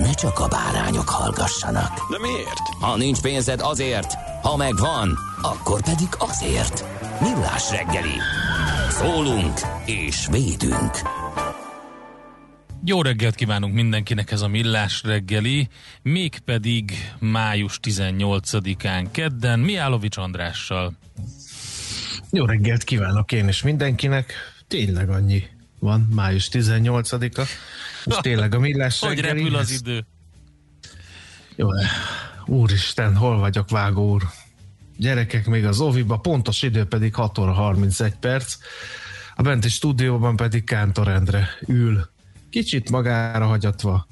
ne csak a bárányok hallgassanak. De miért? Ha nincs pénzed azért, ha megvan, akkor pedig azért. Millás reggeli. Szólunk és védünk. Jó reggelt kívánunk mindenkinek ez a Millás reggeli, mégpedig május 18-án kedden Miálovics Andrással. Jó reggelt kívánok én is mindenkinek. Tényleg annyi van, május 18-a. És tényleg a millás Hogy repül az idő? Jó, úristen, hol vagyok, vágó úr? Gyerekek még az oviba, pontos idő pedig 6 óra 31 perc. A benti stúdióban pedig Kántor Endre ül. Kicsit magára hagyatva.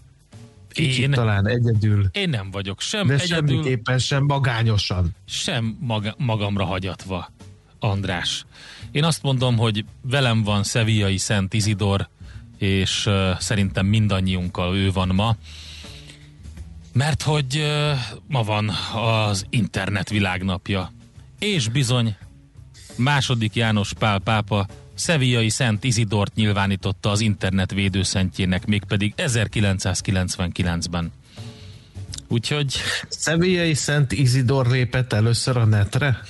Kicsit Én? talán egyedül. Én nem vagyok sem De egyedül, semmiképpen sem magányosan. sem maga, magamra hagyatva, András. Én azt mondom, hogy velem van Szeviai Szent Izidor, és uh, szerintem mindannyiunkkal ő van ma, mert hogy uh, ma van az internet világnapja. És bizony, második János Pál pápa Szeviai Szent Izidort nyilvánította az internet védőszentjének, mégpedig 1999-ben. Úgyhogy Szevélyei Szent Izidor lépett először a netre?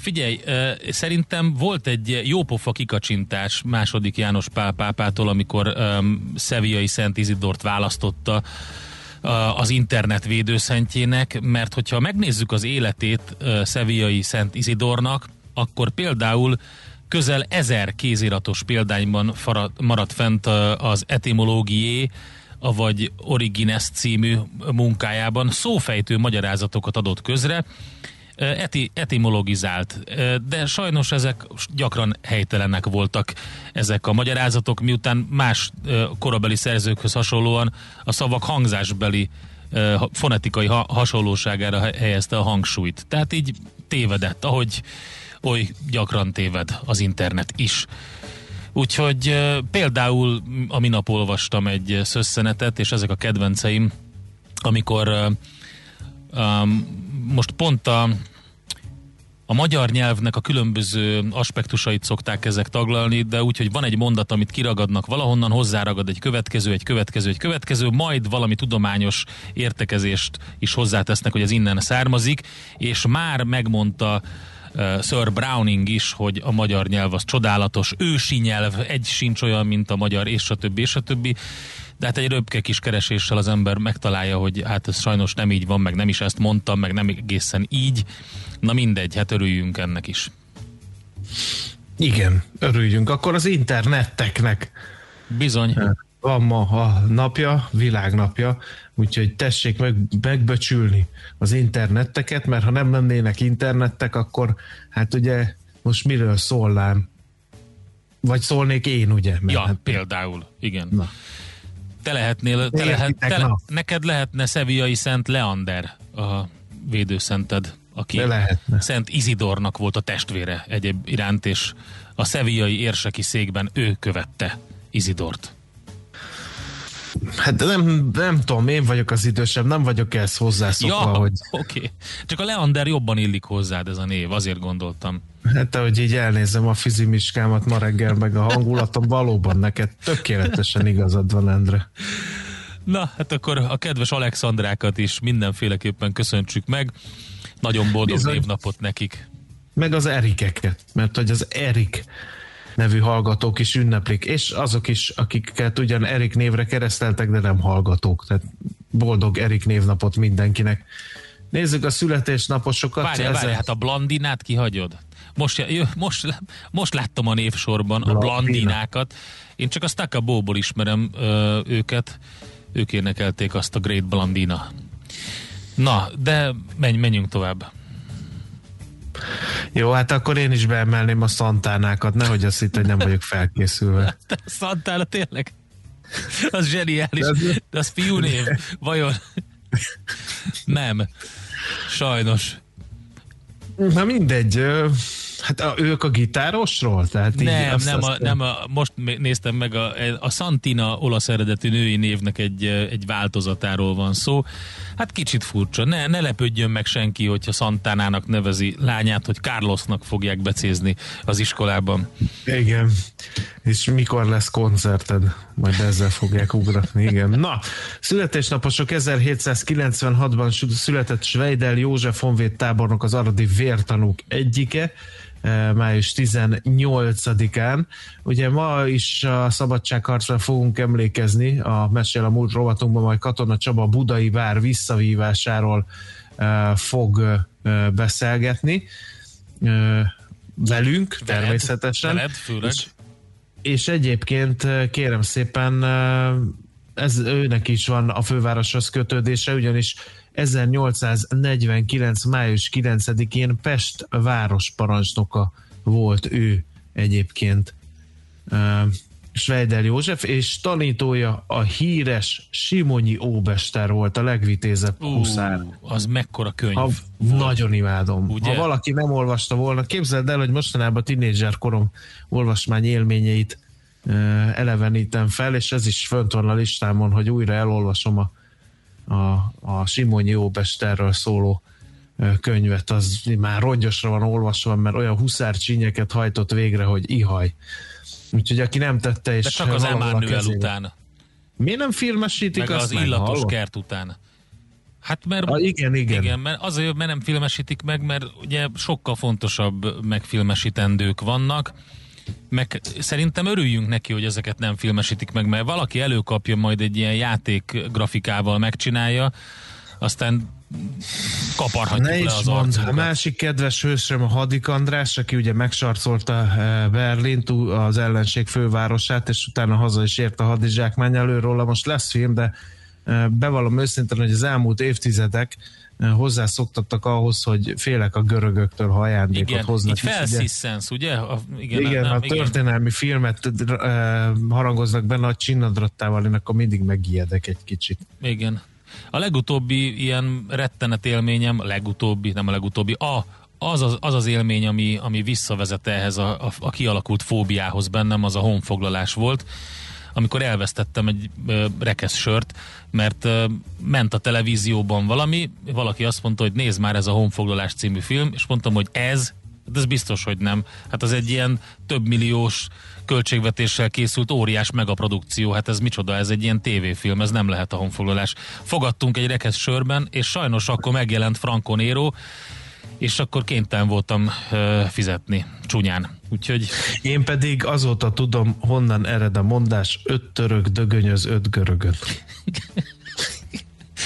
Figyelj, szerintem volt egy jópofa kikacsintás második János Pál pápától, amikor um, Szeviai Szent Izidort választotta az internet védőszentjének, mert hogyha megnézzük az életét Szeviai Szent Izidornak, akkor például közel ezer kéziratos példányban maradt fent az etimológié, vagy Origines című munkájában szófejtő magyarázatokat adott közre, eti, etimologizált, de sajnos ezek gyakran helytelenek voltak ezek a magyarázatok, miután más korabeli szerzőkhöz hasonlóan a szavak hangzásbeli fonetikai ha- hasonlóságára helyezte a hangsúlyt. Tehát így tévedett, ahogy oly gyakran téved az internet is. Úgyhogy például a minap olvastam egy szösszenetet, és ezek a kedvenceim, amikor um, most pont a, a magyar nyelvnek a különböző aspektusait szokták ezek taglalni, de úgy, hogy van egy mondat, amit kiragadnak valahonnan, hozzáragad egy következő, egy következő, egy következő, majd valami tudományos értekezést is hozzátesznek, hogy ez innen származik, és már megmondta Sir Browning is, hogy a magyar nyelv az csodálatos, ősi nyelv, egy sincs olyan, mint a magyar, és a többi, és a többi. De hát egy röpke kis kereséssel az ember megtalálja, hogy hát ez sajnos nem így van, meg nem is ezt mondtam, meg nem egészen így. Na mindegy, hát örüljünk ennek is. Igen, örüljünk. Akkor az internetteknek Bizony. Van ma a napja, világnapja, úgyhogy tessék meg, megböcsülni az interneteket, mert ha nem lennének internettek, akkor hát ugye most miről szólnám? Vagy szólnék én, ugye? Mert Ja, hát, például, igen. Na. Te lehetnél, te lehet, te, na. neked lehetne Szeviai Szent Leander a védőszented, aki De lehetne. Szent Izidornak volt a testvére egyéb iránt, és a szeviai érseki székben ő követte Izidort. Hát nem, nem tudom, én vagyok az idősebb, nem vagyok ezt hozzászokva, Ja, hogy oké. Okay. Csak a Leander jobban illik hozzád ez a név, azért gondoltam. hát ahogy így elnézem a fizimiskámat ma reggel, meg a hangulatom, valóban neked tökéletesen igazad van, Endre. Na, hát akkor a kedves Alexandrákat is mindenféleképpen köszöntsük meg. Nagyon boldog Bizony. névnapot nekik. meg az Erikeket, mert hogy az Erik nevű hallgatók is ünneplik, és azok is, akiket ugyan Erik névre kereszteltek, de nem hallgatók. Tehát boldog Erik névnapot mindenkinek. Nézzük a születésnaposokat. Várjál, várjál, hát a Blandinát kihagyod? Most, most, most láttam a névsorban a Blandinákat. Én csak a Stakabóból ismerem ö, őket. Ők énekelték azt a Great Blandina. Na, de menj, menjünk tovább. Jó, hát akkor én is beemelném a szantánákat, nehogy azt itt, hogy nem vagyok felkészülve. Szantána tényleg? Az zseniális. De az fiú név. Vajon? Nem. Sajnos. Na mindegy. Hát a, ők a gitárosról? Tehát nem, így nem, a, nem a, most néztem meg a, a Santina olasz eredetű női névnek egy, egy változatáról van szó. Hát kicsit furcsa. Ne, ne lepődjön meg senki, hogyha Santánának nevezi lányát, hogy Carlosnak fogják becézni az iskolában. Igen. És mikor lesz koncerted? Majd ezzel fogják ugratni, igen. Na, születésnaposok 1796-ban született Sveidel József Honvéd tábornok az aradi vértanúk egyike, május 18-án. Ugye ma is a szabadságharcra fogunk emlékezni, a Mesél a múlt rovatunkban majd Katona Csaba Budai vár visszavívásáról eh, fog eh, beszélgetni velünk veled, természetesen. Veled, főleg. És, és egyébként kérem szépen ez őnek is van a fővároshoz kötődése, ugyanis 1849. május 9-én Pest városparancsnoka volt ő egyébként. Svejder József, és tanítója a híres Simonyi Óbester volt, a legvitézebb huszár. Az mekkora könyv. Ha, nagyon imádom. Ugye? Ha valaki nem olvasta volna, képzeld el, hogy mostanában tínédzser korom olvasmány élményeit uh, elevenítem fel, és ez is fönt van a listámon, hogy újra elolvasom a a, a Simonyi Óbesterről szóló könyvet, az már rongyosra van olvasva, mert olyan huszárcsínyeket hajtott végre, hogy ihaj. Úgyhogy aki nem tette, és... De csak az Emmanuel után. Miért nem filmesítik meg azt az illatos hallom? kert után? Hát mert, ah, igen, igen. igen mert azért, mert nem filmesítik meg, mert ugye sokkal fontosabb megfilmesítendők vannak, meg szerintem örüljünk neki, hogy ezeket nem filmesítik meg, mert valaki előkapja, majd egy ilyen játék grafikával megcsinálja, aztán kaparhatjuk ne le az mond, A másik kedves hősöm a Hadik András, aki ugye megsarcolta eh, Berlint, az ellenség fővárosát, és utána haza is ért a hadizsákmány előróla. Most lesz film, de eh, bevallom őszintén, hogy az elmúlt évtizedek hozzászoktattak ahhoz, hogy félek a görögöktől, ha ajándékot igen, hoznak. Így felsziszensz, ugye? A, igen, igen nem, a történelmi igen. filmet uh, harangoznak benne a csinnadrattával, én akkor mindig megijedek egy kicsit. Igen. A legutóbbi ilyen rettenet élményem, a legutóbbi, nem a legutóbbi, a, az az, az, az élmény, ami, ami visszavezet ehhez a, a, a kialakult fóbiához bennem, az a honfoglalás volt amikor elvesztettem egy ö, rekesz sört, mert ment a televízióban valami, valaki azt mondta, hogy nézd már ez a Honfoglalás című film, és mondtam, hogy ez, de ez biztos, hogy nem. Hát az egy ilyen több milliós költségvetéssel készült óriás megaprodukció, hát ez micsoda, ez egy ilyen tévéfilm, ez nem lehet a honfoglalás. Fogadtunk egy rekesz sörben, és sajnos akkor megjelent Franco Nero, és akkor kénytelen voltam ö, fizetni csúnyán. Úgyhogy... Én pedig azóta tudom, honnan ered a mondás, öt török dögönyöz öt görögöt.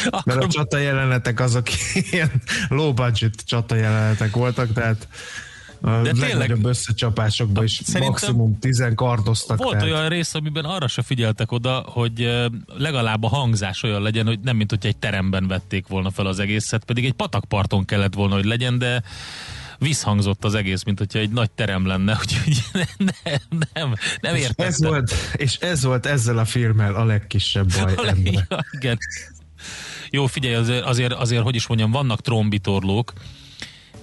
Akkor... Mert a csata jelenetek azok ilyen low budget csata jelenetek voltak, tehát De legnagyobb összecsapásokban is maximum tizen kardoztak. Volt tehát. olyan rész, amiben arra se figyeltek oda, hogy legalább a hangzás olyan legyen, hogy nem mint hogy egy teremben vették volna fel az egészet, pedig egy patakparton kellett volna, hogy legyen, de visszhangzott az egész, mint hogyha egy nagy terem lenne, úgyhogy nem, nem, nem értettem. Ez volt, és ez volt ezzel a filmmel a legkisebb baj. A leg, ja, igen. Jó, figyelj, azért, azért, azért, hogy is mondjam, vannak trombitorlók,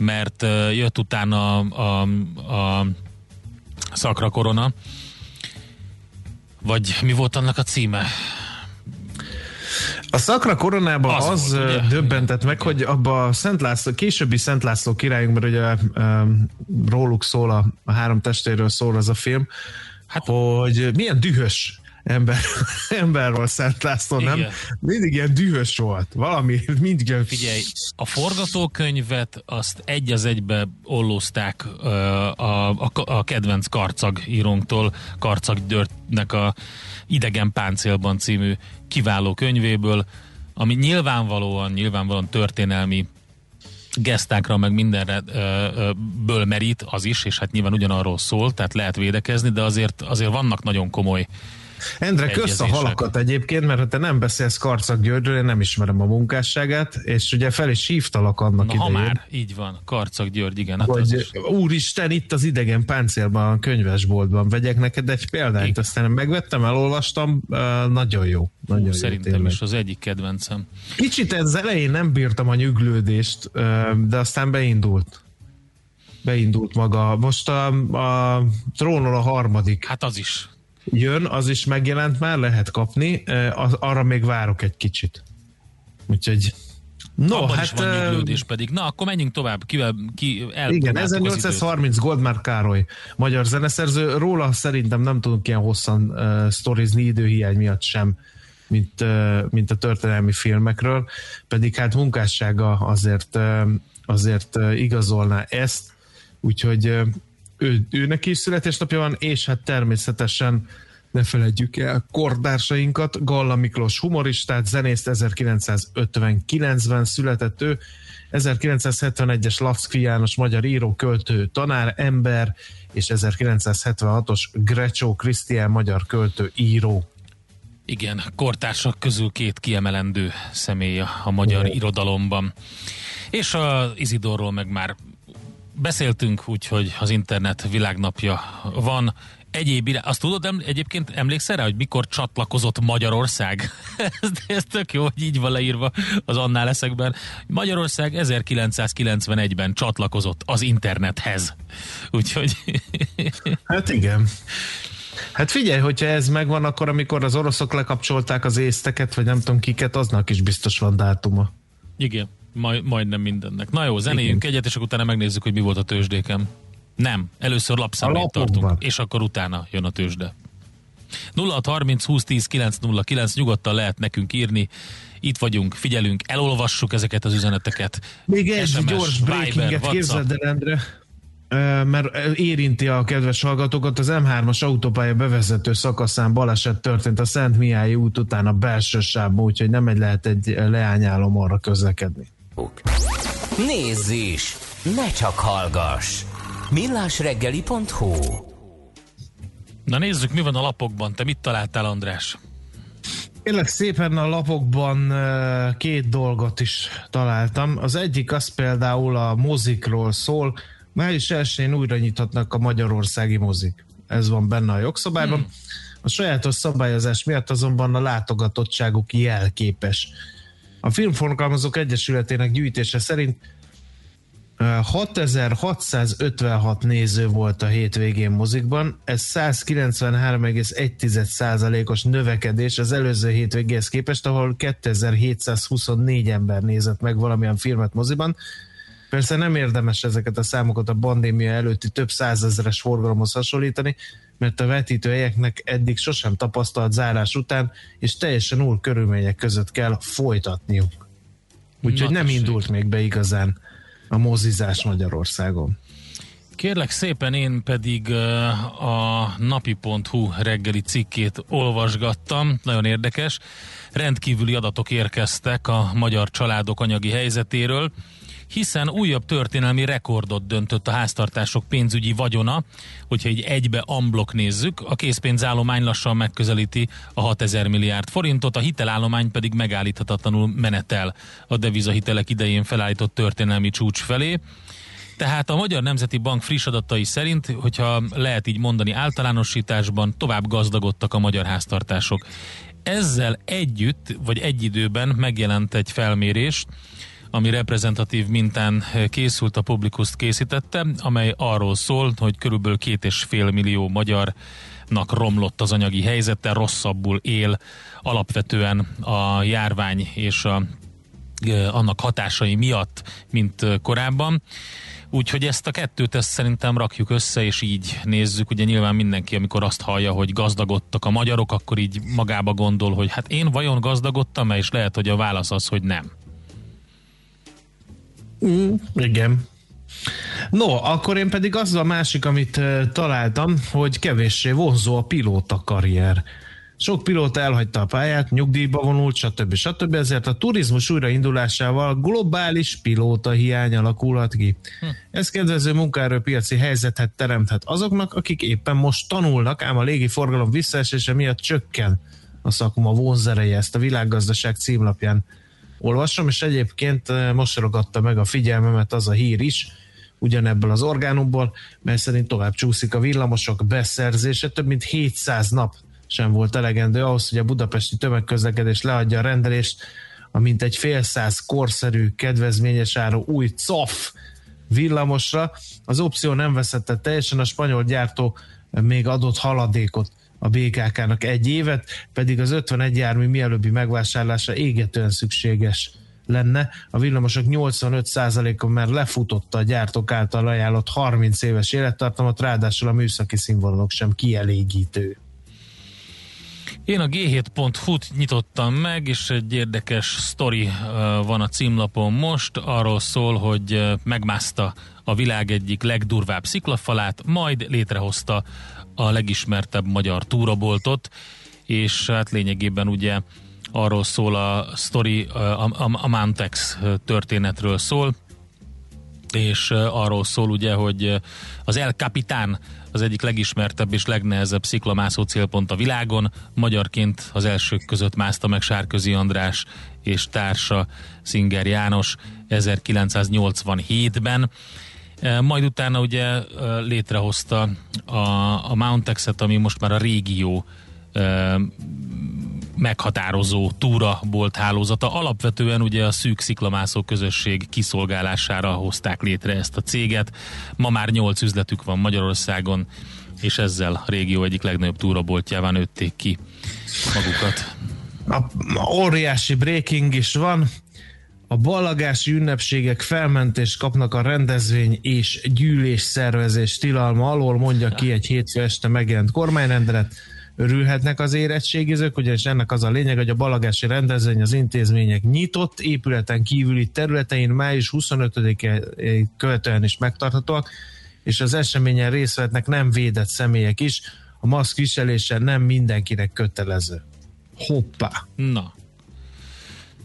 mert jött utána a, a, a szakra korona, vagy mi volt annak a címe? A szakra koronában az, az volt, döbbentett meg, hogy abba a Szent László, későbbi Szent László királyunk, mert ugye um, róluk szól, a, a három testéről szól az a film, hát, hogy milyen dühös ember, emberről Szent László, nem? Igen. Mindig ilyen dühös volt. Valami, mindig ilyen... Figyelj, a forgatókönyvet azt egy az egybe ollózták a, a, a kedvenc Karcag írónktól, Karcag Györgynek a Idegen páncélban című kiváló könyvéből, ami nyilvánvalóan, nyilvánvalóan történelmi gesztákra, meg mindenre ö, ö, ből merít az is, és hát nyilván ugyanarról szól, tehát lehet védekezni, de azért, azért vannak nagyon komoly Endre, kösz a halakat egyébként, mert ha te nem beszélsz Karcag Györgyről, én nem ismerem a munkásságát, és ugye fel is hívtalak annak Na, ha idején. már, így van, Karcag György, igen. Hát hogy is. úristen, itt az idegen páncélban, a könyvesboltban vegyek neked egy példányt, Igen. aztán megvettem, elolvastam, nagyon jó. Nagyon jó Szerintem tényleg. is az egyik kedvencem. Kicsit ez elején nem bírtam a nyüglődést, de aztán beindult. Beindult maga. Most a, a trónol a harmadik Hát az is. Jön, az is megjelent már, lehet kapni, az, arra még várok egy kicsit. Úgyhogy no, Abban hát is van nyuglődés pedig. Na, akkor menjünk tovább. Kivel, ki igen, az időt. 1830 Goldmár Károly, magyar zeneszerző. Róla szerintem nem tudunk ilyen hosszan uh, sztorizni időhiány miatt sem, mint, uh, mint a történelmi filmekről, pedig hát munkássága azért, uh, azért uh, igazolná ezt, úgyhogy uh, ő, őnek is születésnapja van, és hát természetesen ne felejtjük el kordársainkat, Galla Miklós humoristát, zenészt 1959-ben született ő, 1971-es Lavszki János magyar író, költő, tanár, ember, és 1976-os Grecsó Krisztián magyar költő, író. Igen, kortársak közül két kiemelendő személy a magyar Ó. irodalomban. És a Izidorról meg már beszéltünk, úgyhogy az internet világnapja van. Egyéb irá... Azt tudod, em- egyébként emlékszel rá, hogy mikor csatlakozott Magyarország? ez, ez tök jó, hogy így van leírva az annál leszekben. Magyarország 1991-ben csatlakozott az internethez. Úgyhogy Hát igen. Hát figyelj, hogyha ez megvan, akkor amikor az oroszok lekapcsolták az észteket, vagy nem tudom kiket, aznak is biztos van dátuma. Igen, majd, majdnem mindennek. Na jó, zenéljünk egyet, és akkor utána megnézzük, hogy mi volt a tőzsdékem. Nem, először lapokban. tartunk, és akkor utána jön a tőzsde. 0630 20 10 909 nyugodtan lehet nekünk írni. Itt vagyunk, figyelünk, elolvassuk ezeket az üzeneteket. Még egy SMS, gyors breakinget képzeld el, Endre, mert érinti a kedves hallgatókat. Az M3-as autópálya bevezető szakaszán baleset történt a Szent Mihály út után a belső sávban, úgyhogy nem egy lehet egy leányálom arra közlekedni. Nézz is! Ne csak hallgass! millásreggeli.hu Na nézzük, mi van a lapokban. Te mit találtál, András? Kérlek szépen a lapokban két dolgot is találtam. Az egyik az például a mozikról szól. Május 1-én újra nyithatnak a magyarországi mozik. Ez van benne a jogszabályban. Hmm. A sajátos szabályozás miatt azonban a látogatottságuk jelképes. A Filmforgalmazók Egyesületének gyűjtése szerint ö, 6656 néző volt a hétvégén mozikban, ez 193,1%-os növekedés az előző hétvégéhez képest, ahol 2724 ember nézett meg valamilyen filmet moziban. Persze nem érdemes ezeket a számokat a pandémia előtti több százezeres forgalomhoz hasonlítani, mert a vetítőhelyeknek eddig sosem tapasztalt zárás után és teljesen új körülmények között kell folytatniuk. Úgyhogy Na nem tessék. indult még be igazán a mozizás Magyarországon. Kérlek szépen, én pedig a napi.hu reggeli cikkét olvasgattam, nagyon érdekes. Rendkívüli adatok érkeztek a magyar családok anyagi helyzetéről, hiszen újabb történelmi rekordot döntött a háztartások pénzügyi vagyona, hogyha így egybe amblok nézzük, a készpénzállomány lassan megközelíti a 6000 milliárd forintot, a hitelállomány pedig megállíthatatlanul menetel a devizahitelek idején felállított történelmi csúcs felé. Tehát a Magyar Nemzeti Bank friss adatai szerint, hogyha lehet így mondani általánosításban, tovább gazdagodtak a magyar háztartások. Ezzel együtt, vagy egy időben megjelent egy felmérés, ami reprezentatív mintán készült, a Publicust készítette, amely arról szól, hogy körülbelül két és fél millió magyarnak romlott az anyagi helyzete, rosszabbul él alapvetően a járvány és a annak hatásai miatt, mint korábban. Úgyhogy ezt a kettőt ezt szerintem rakjuk össze, és így nézzük. Ugye nyilván mindenki, amikor azt hallja, hogy gazdagodtak a magyarok, akkor így magába gondol, hogy hát én vajon gazdagodtam-e, és lehet, hogy a válasz az, hogy nem. Mm, igen. No, akkor én pedig az a másik, amit találtam, hogy kevéssé vonzó a pilóta karrier. Sok pilóta elhagyta a pályát, nyugdíjba vonult, stb. stb. Ezért a turizmus újraindulásával globális pilóta hiány alakulhat ki. Hm. Ez kedvező munkaerőpiaci helyzetet teremthet azoknak, akik éppen most tanulnak, ám a légi forgalom visszaesése miatt csökken a szakma vonzereje. Ezt a világgazdaság címlapján olvasom, és egyébként eh, most ragadta meg a figyelmemet az a hír is, ugyanebből az orgánumból, mert szerint tovább csúszik a villamosok beszerzése, több mint 700 nap sem volt elegendő ahhoz, hogy a budapesti tömegközlekedés leadja a rendelést, amint egy fél száz korszerű, kedvezményes áru új COF villamosra. Az opció nem veszette teljesen, a spanyol gyártó még adott haladékot a BKK-nak egy évet, pedig az 51 jármű mielőbbi megvásárlása égetően szükséges lenne. A villamosok 85%-a már lefutotta a gyártók által ajánlott 30 éves élettartamot, ráadásul a műszaki színvonalok sem kielégítő. Én a g7.hu-t nyitottam meg, és egy érdekes sztori van a címlapon most. Arról szól, hogy megmászta a világ egyik legdurvább sziklafalát, majd létrehozta a legismertebb magyar túraboltot, és hát lényegében ugye arról szól a sztori, a, a, a Mantex történetről szól, és arról szól ugye, hogy az El Capitán az egyik legismertebb és legnehezebb sziklamászó célpont a világon. Magyarként az elsők között mászta meg Sárközi András és társa Szinger János 1987-ben. Majd utána ugye létrehozta a, a Mountex-et, ami most már a régió meghatározó túrabolt hálózata. Alapvetően ugye a szűk sziklamászó közösség kiszolgálására hozták létre ezt a céget. Ma már nyolc üzletük van Magyarországon, és ezzel a régió egyik legnagyobb túraboltjává nőtték ki magukat. A óriási breaking is van. A ballagási ünnepségek felmentést kapnak a rendezvény és gyűlés szervezés tilalma alól, mondja ki egy hétfő este megjelent kormányrendelet örülhetnek az érettségizők, ugyanis ennek az a lényeg, hogy a balagási rendezvény az intézmények nyitott épületen kívüli területein május 25-e követően is megtarthatóak, és az eseményen részt vehetnek nem védett személyek is. A maszk viselése nem mindenkinek kötelező. Hoppá! Na,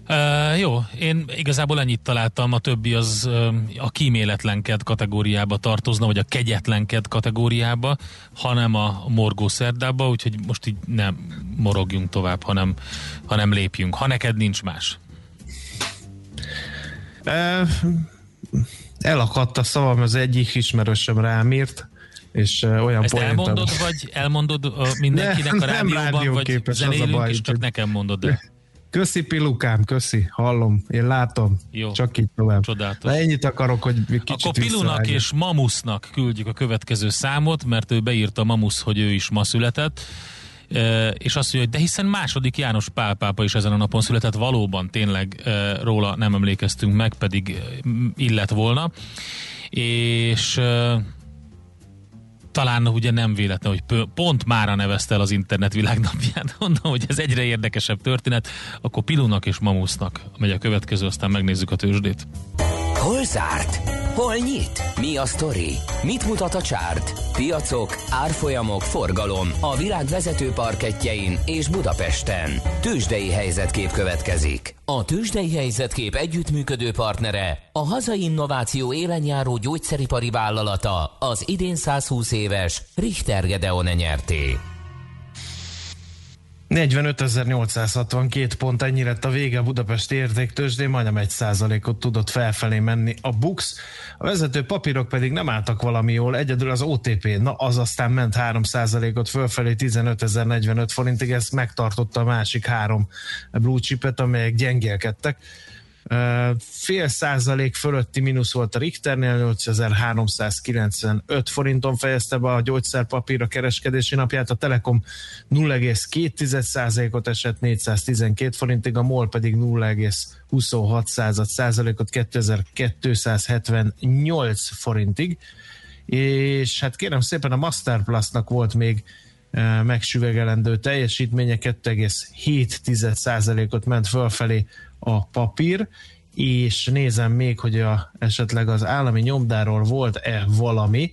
Uh, jó, én igazából ennyit találtam, a többi az uh, a kíméletlenskedv kategóriába tartozna, vagy a kegyetlenked kategóriába, hanem a morgó szerdába, úgyhogy most így nem morogjunk tovább, hanem, hanem lépjünk. Ha neked nincs más. Uh, elakadt a szavam, az egyik ismerősöm rám írt, és olyan Ezt elmondod, vagy elmondod mindenkinek ne, a rádióban, vagy zenélünk, és csak nekem mondod el? Köszi Pilukám, köszi, hallom, én látom. Jó. Csak így tovább. Csodálatos. De ennyit akarok, hogy kicsit Akkor Pilunak és Mamusznak küldjük a következő számot, mert ő beírta Mamusz, hogy ő is ma született. E, és azt mondja, hogy de hiszen második János Pál pápa is ezen a napon született, valóban tényleg e, róla nem emlékeztünk meg, pedig e, illet volna. És talán ugye nem véletlen, hogy pont mára nevezte el az internet világnapján. Mondom, hogy ez egyre érdekesebb történet, akkor Pilunak és Mamusznak megy a következő, aztán megnézzük a tőzsdét. Hol zárt? Hol nyit? Mi a sztori? Mit mutat a csárt? Piacok, árfolyamok, forgalom a világ vezető parketjein és Budapesten. Tőzsdei helyzetkép következik. A Tőzsdei helyzetkép együttműködő partnere, a hazai innováció élenjáró gyógyszeripari vállalata, az idén 120 éves Richter Gedeon nyerté. 45.862 pont, ennyi lett a vége a Budapest értéktősdén, majdnem egy százalékot tudott felfelé menni a Bux. A vezető papírok pedig nem álltak valami jól, egyedül az OTP, na az aztán ment 3 százalékot fölfelé 15.045 forintig, ezt megtartotta a másik három blue chipet, amelyek gyengélkedtek. Fél százalék fölötti mínusz volt a Richternél, 8395 forinton fejezte be a gyógyszerpapír a kereskedési napját, a Telekom 0,2 százalékot esett 412 forintig, a MOL pedig 0,26 százalékot 2278 forintig. És hát kérem szépen a Master Plus-nak volt még megsüvegelendő teljesítménye, 2,7%-ot ment fölfelé a papír, és nézem még, hogy a, esetleg az állami nyomdáról volt-e valami.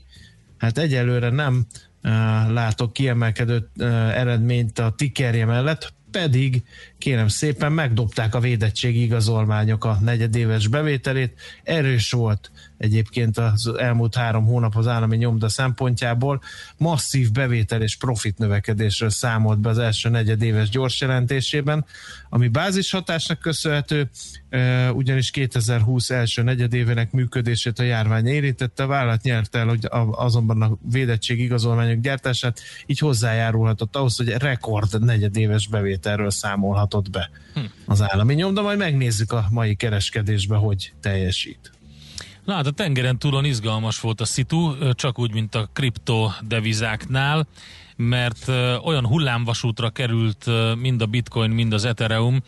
Hát egyelőre nem uh, látok kiemelkedő uh, eredményt a tikerje mellett, pedig kérem szépen megdobták a védettségi igazolványok a negyedéves bevételét. Erős volt egyébként az elmúlt három hónap az állami nyomda szempontjából. Masszív bevétel és profit növekedésről számolt be az első negyedéves gyors jelentésében, ami bázishatásnak köszönhető, ugyanis 2020 első negyedévének működését a járvány érintette, a vállalat nyerte el hogy azonban a védettség igazolványok gyártását, így hozzájárulhatott ahhoz, hogy rekord negyedéves bevételről számolhatott be az állami nyomda, majd megnézzük a mai kereskedésbe, hogy teljesít. Na hát a tengeren túlon izgalmas volt a szitu, csak úgy, mint a kriptodevizáknál, mert olyan hullámvasútra került mind a bitcoin, mind az ethereum,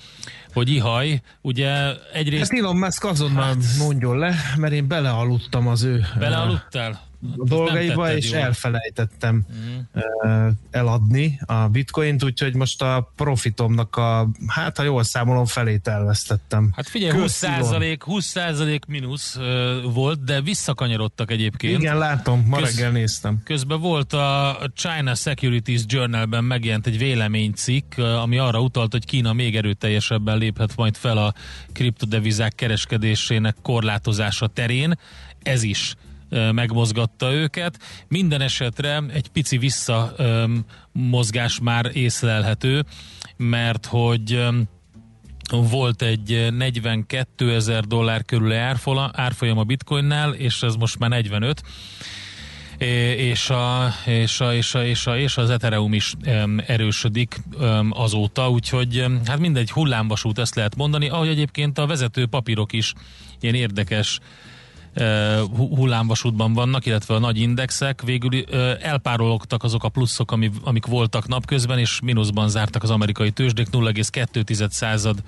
hogy ihaj, ugye egyrészt... Hát Elon Musk azonnal hát, mondjon le, mert én belealudtam az ő... Belealudtál? A dolgaiba, és jól. elfelejtettem mm. eladni a bitcoint, úgyhogy most a profitomnak a, hát ha jól számolom, felét elvesztettem. Hát figyelj, 20 százalék, 20 százalék mínusz volt, de visszakanyarodtak egyébként. Igen, látom, ma Köz, reggel néztem. Közben volt a China Securities Journalben megjelent egy véleménycikk, ami arra utalt, hogy Kína még erőteljesebben léphet majd fel a kriptodevizák kereskedésének korlátozása terén. Ez is megmozgatta őket. Minden esetre egy pici visszamozgás már észlelhető, mert hogy volt egy 42 ezer dollár körül árfolyam a bitcoinnál, és ez most már 45 és, a, és, a, és, a, és, a, és az Ethereum is erősödik azóta, úgyhogy hát mindegy hullámvasút, ezt lehet mondani, ahogy egyébként a vezető papírok is ilyen érdekes hullámvasútban vannak, illetve a nagy indexek, végül elpárologtak azok a pluszok, amik voltak napközben, és mínuszban zártak az amerikai tőzsdék, 0,2 század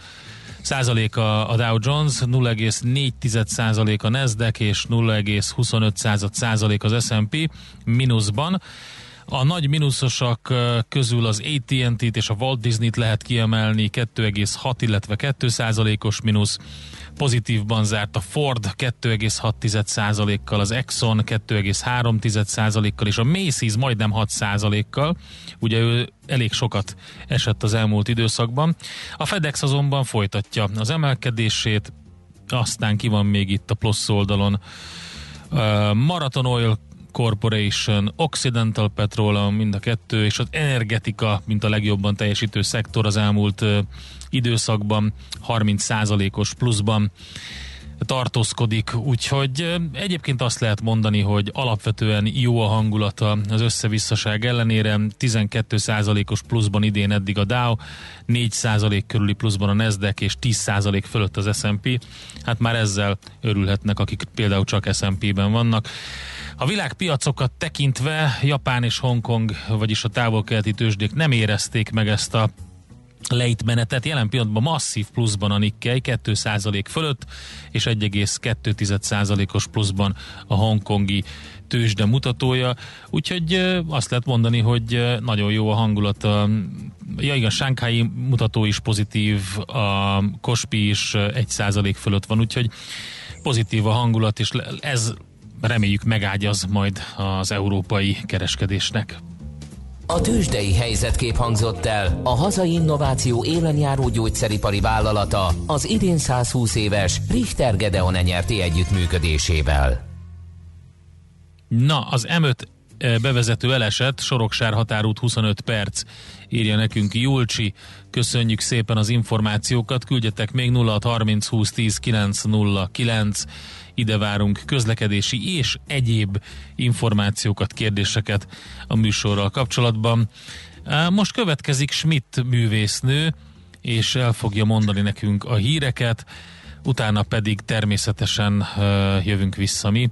százaléka a Dow Jones, 0,4 százalék a Nasdaq és 0,25 század százalék az S&P mínuszban. A nagy mínuszosok közül az AT&T-t és a Walt Disney-t lehet kiemelni 2,6, illetve 2 százalékos mínusz pozitívban zárt a Ford 2,6%-kal, az Exxon 2,3%-kal és a Macy's majdnem 6%-kal. Ugye ő elég sokat esett az elmúlt időszakban. A FedEx azonban folytatja az emelkedését, aztán ki van még itt a plusz oldalon. Marathon Oil Corporation, Occidental Petroleum, mind a kettő, és az energetika, mint a legjobban teljesítő szektor az elmúlt időszakban 30%-os pluszban tartózkodik, úgyhogy egyébként azt lehet mondani, hogy alapvetően jó a hangulata az összevisszaság ellenére, 12%-os pluszban idén eddig a Dow, 4% körüli pluszban a Nasdaq és 10% fölött az S&P, hát már ezzel örülhetnek, akik például csak S&P-ben vannak. A világpiacokat tekintve Japán és Hongkong, vagyis a távol-keleti tőzsdék nem érezték meg ezt a lejtmenetet. Jelen pillanatban masszív pluszban a Nikkei 2% fölött, és 1,2%-os pluszban a hongkongi tőzsde mutatója, úgyhogy azt lehet mondani, hogy nagyon jó a hangulat. Ja igen, Sánkhái mutató is pozitív, a Kospi is 1% fölött van, úgyhogy pozitív a hangulat, és ez reméljük megágyaz majd az európai kereskedésnek. A tőzsdei helyzetkép hangzott el a hazai innováció élenjáró gyógyszeripari vállalata az idén 120 éves Richter Gedeon nyerti együttműködésével. Na, az M5 eh, bevezető elesett, Soroksár határút 25 perc, írja nekünk Julcsi. Köszönjük szépen az információkat, küldjetek még 0630 20 10 909 ide várunk közlekedési és egyéb információkat, kérdéseket a műsorral kapcsolatban. Most következik Schmidt művésznő, és el fogja mondani nekünk a híreket. utána pedig természetesen jövünk vissza mi.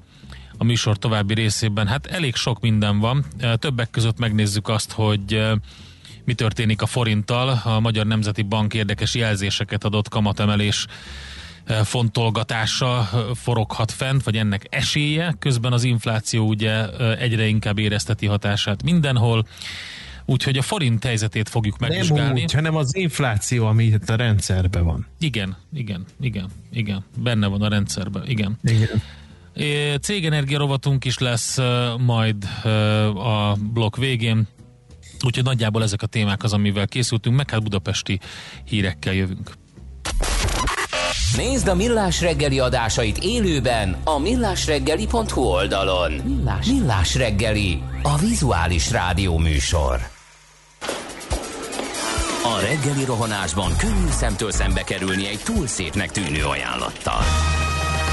A műsor további részében hát elég sok minden van. Többek között megnézzük azt, hogy mi történik a forinttal. A Magyar Nemzeti Bank érdekes jelzéseket adott kamatemelés fontolgatása foroghat fent, vagy ennek esélye. Közben az infláció ugye egyre inkább érezteti hatását mindenhol. Úgyhogy a forint helyzetét fogjuk megvizsgálni. Nem úgy, hanem az infláció, ami itt a rendszerben van. Igen, igen, igen, igen. Benne van a rendszerben, igen. Igen. Cégenergia rovatunk is lesz majd a blokk végén. Úgyhogy nagyjából ezek a témák az, amivel készültünk, meg hát budapesti hírekkel jövünk. Nézd a Millás reggeli adásait élőben a millásreggeli.hu oldalon. Millás, Millás reggeli, a vizuális rádió műsor. A reggeli rohanásban könnyű szemtől szembe kerülni egy túl szépnek tűnő ajánlattal.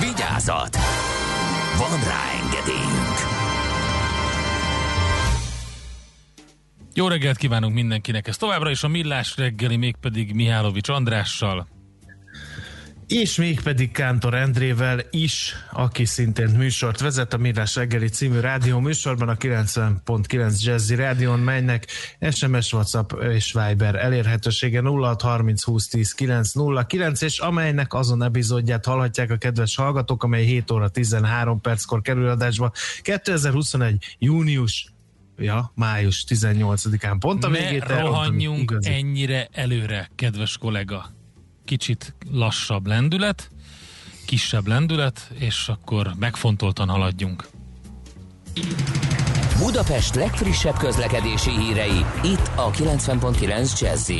Vigyázat! Van rá engedélyünk! Jó reggelt kívánunk mindenkinek! Ez továbbra is a Millás reggeli, mégpedig Mihálovics Andrással és még pedig Kántor Endrével is, aki szintén műsort vezet a Mirás reggeli című rádió műsorban a 90.9 Jazzy rádión, melynek SMS, WhatsApp és Viber elérhetősége 0630 20 10 909, és amelynek azon epizódját hallhatják a kedves hallgatók, amely 7 óra 13 perckor kerül adásba 2021. június Ja, május 18-án. Pont a végét Ne rohanjunk ennyire előre, kedves kollega kicsit lassabb lendület, kisebb lendület, és akkor megfontoltan haladjunk. Budapest legfrissebb közlekedési hírei, itt a 90.9 jazz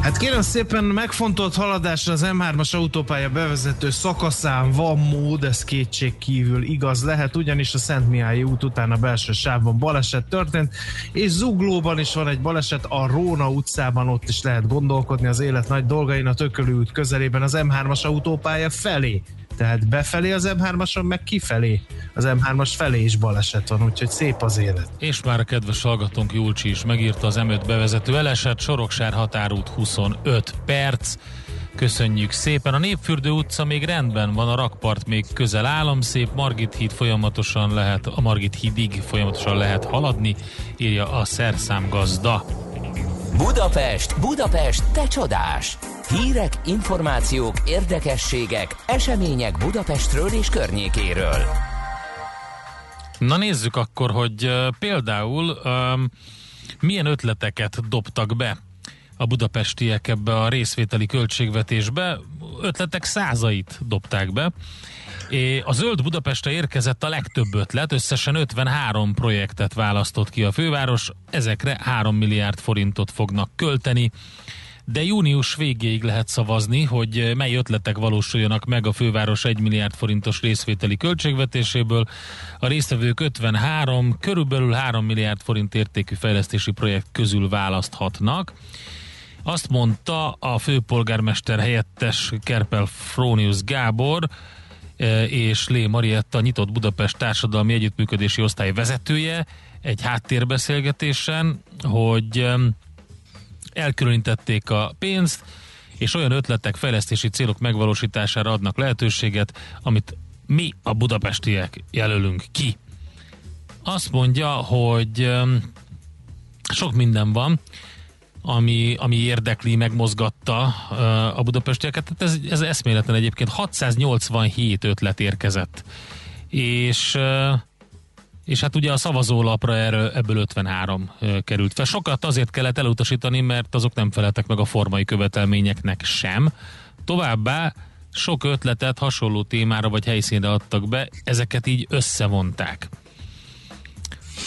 Hát kérem szépen, megfontolt haladásra az M3-as autópálya bevezető szakaszán van mód, ez kétség kívül igaz lehet, ugyanis a Szent Mihály út után a belső sávban baleset történt, és Zuglóban is van egy baleset, a Róna utcában ott is lehet gondolkodni az élet nagy dolgain, a Tökölő út közelében az M3-as autópálya felé tehát befelé az M3-ason, meg kifelé az M3-as felé is baleset van, úgyhogy szép az élet. És már a kedves hallgatónk Julcsi is megírta az M5 bevezető eleset, Soroksár határút 25 perc. Köszönjük szépen. A Népfürdő utca még rendben van, a rakpart még közel állam szép, Margit híd folyamatosan lehet, a Margit hídig folyamatosan lehet haladni, írja a szerszám gazda. Budapest, Budapest, te csodás! Hírek, információk, érdekességek, események Budapestről és környékéről. Na nézzük akkor, hogy például um, milyen ötleteket dobtak be a budapestiek ebbe a részvételi költségvetésbe. Ötletek százait dobták be. A Zöld Budapestre érkezett a legtöbb ötlet, összesen 53 projektet választott ki a főváros, ezekre 3 milliárd forintot fognak költeni de június végéig lehet szavazni, hogy mely ötletek valósuljanak meg a főváros 1 milliárd forintos részvételi költségvetéséből. A résztvevők 53, körülbelül 3 milliárd forint értékű fejlesztési projekt közül választhatnak. Azt mondta a főpolgármester helyettes Kerpel Frónius Gábor, és Lé Marietta, nyitott Budapest társadalmi együttműködési osztály vezetője egy háttérbeszélgetésen, hogy elkülönítették a pénzt, és olyan ötletek, fejlesztési célok megvalósítására adnak lehetőséget, amit mi a budapestiek jelölünk ki. Azt mondja, hogy sok minden van, ami, ami érdekli, megmozgatta a budapestieket. Tehát ez, ez eszméletlen egyébként. 687 ötlet érkezett. És és hát ugye a szavazólapra erről, ebből 53 került fel. Sokat azért kellett elutasítani, mert azok nem feleltek meg a formai követelményeknek sem. Továbbá sok ötletet hasonló témára vagy helyszínre adtak be, ezeket így összevonták.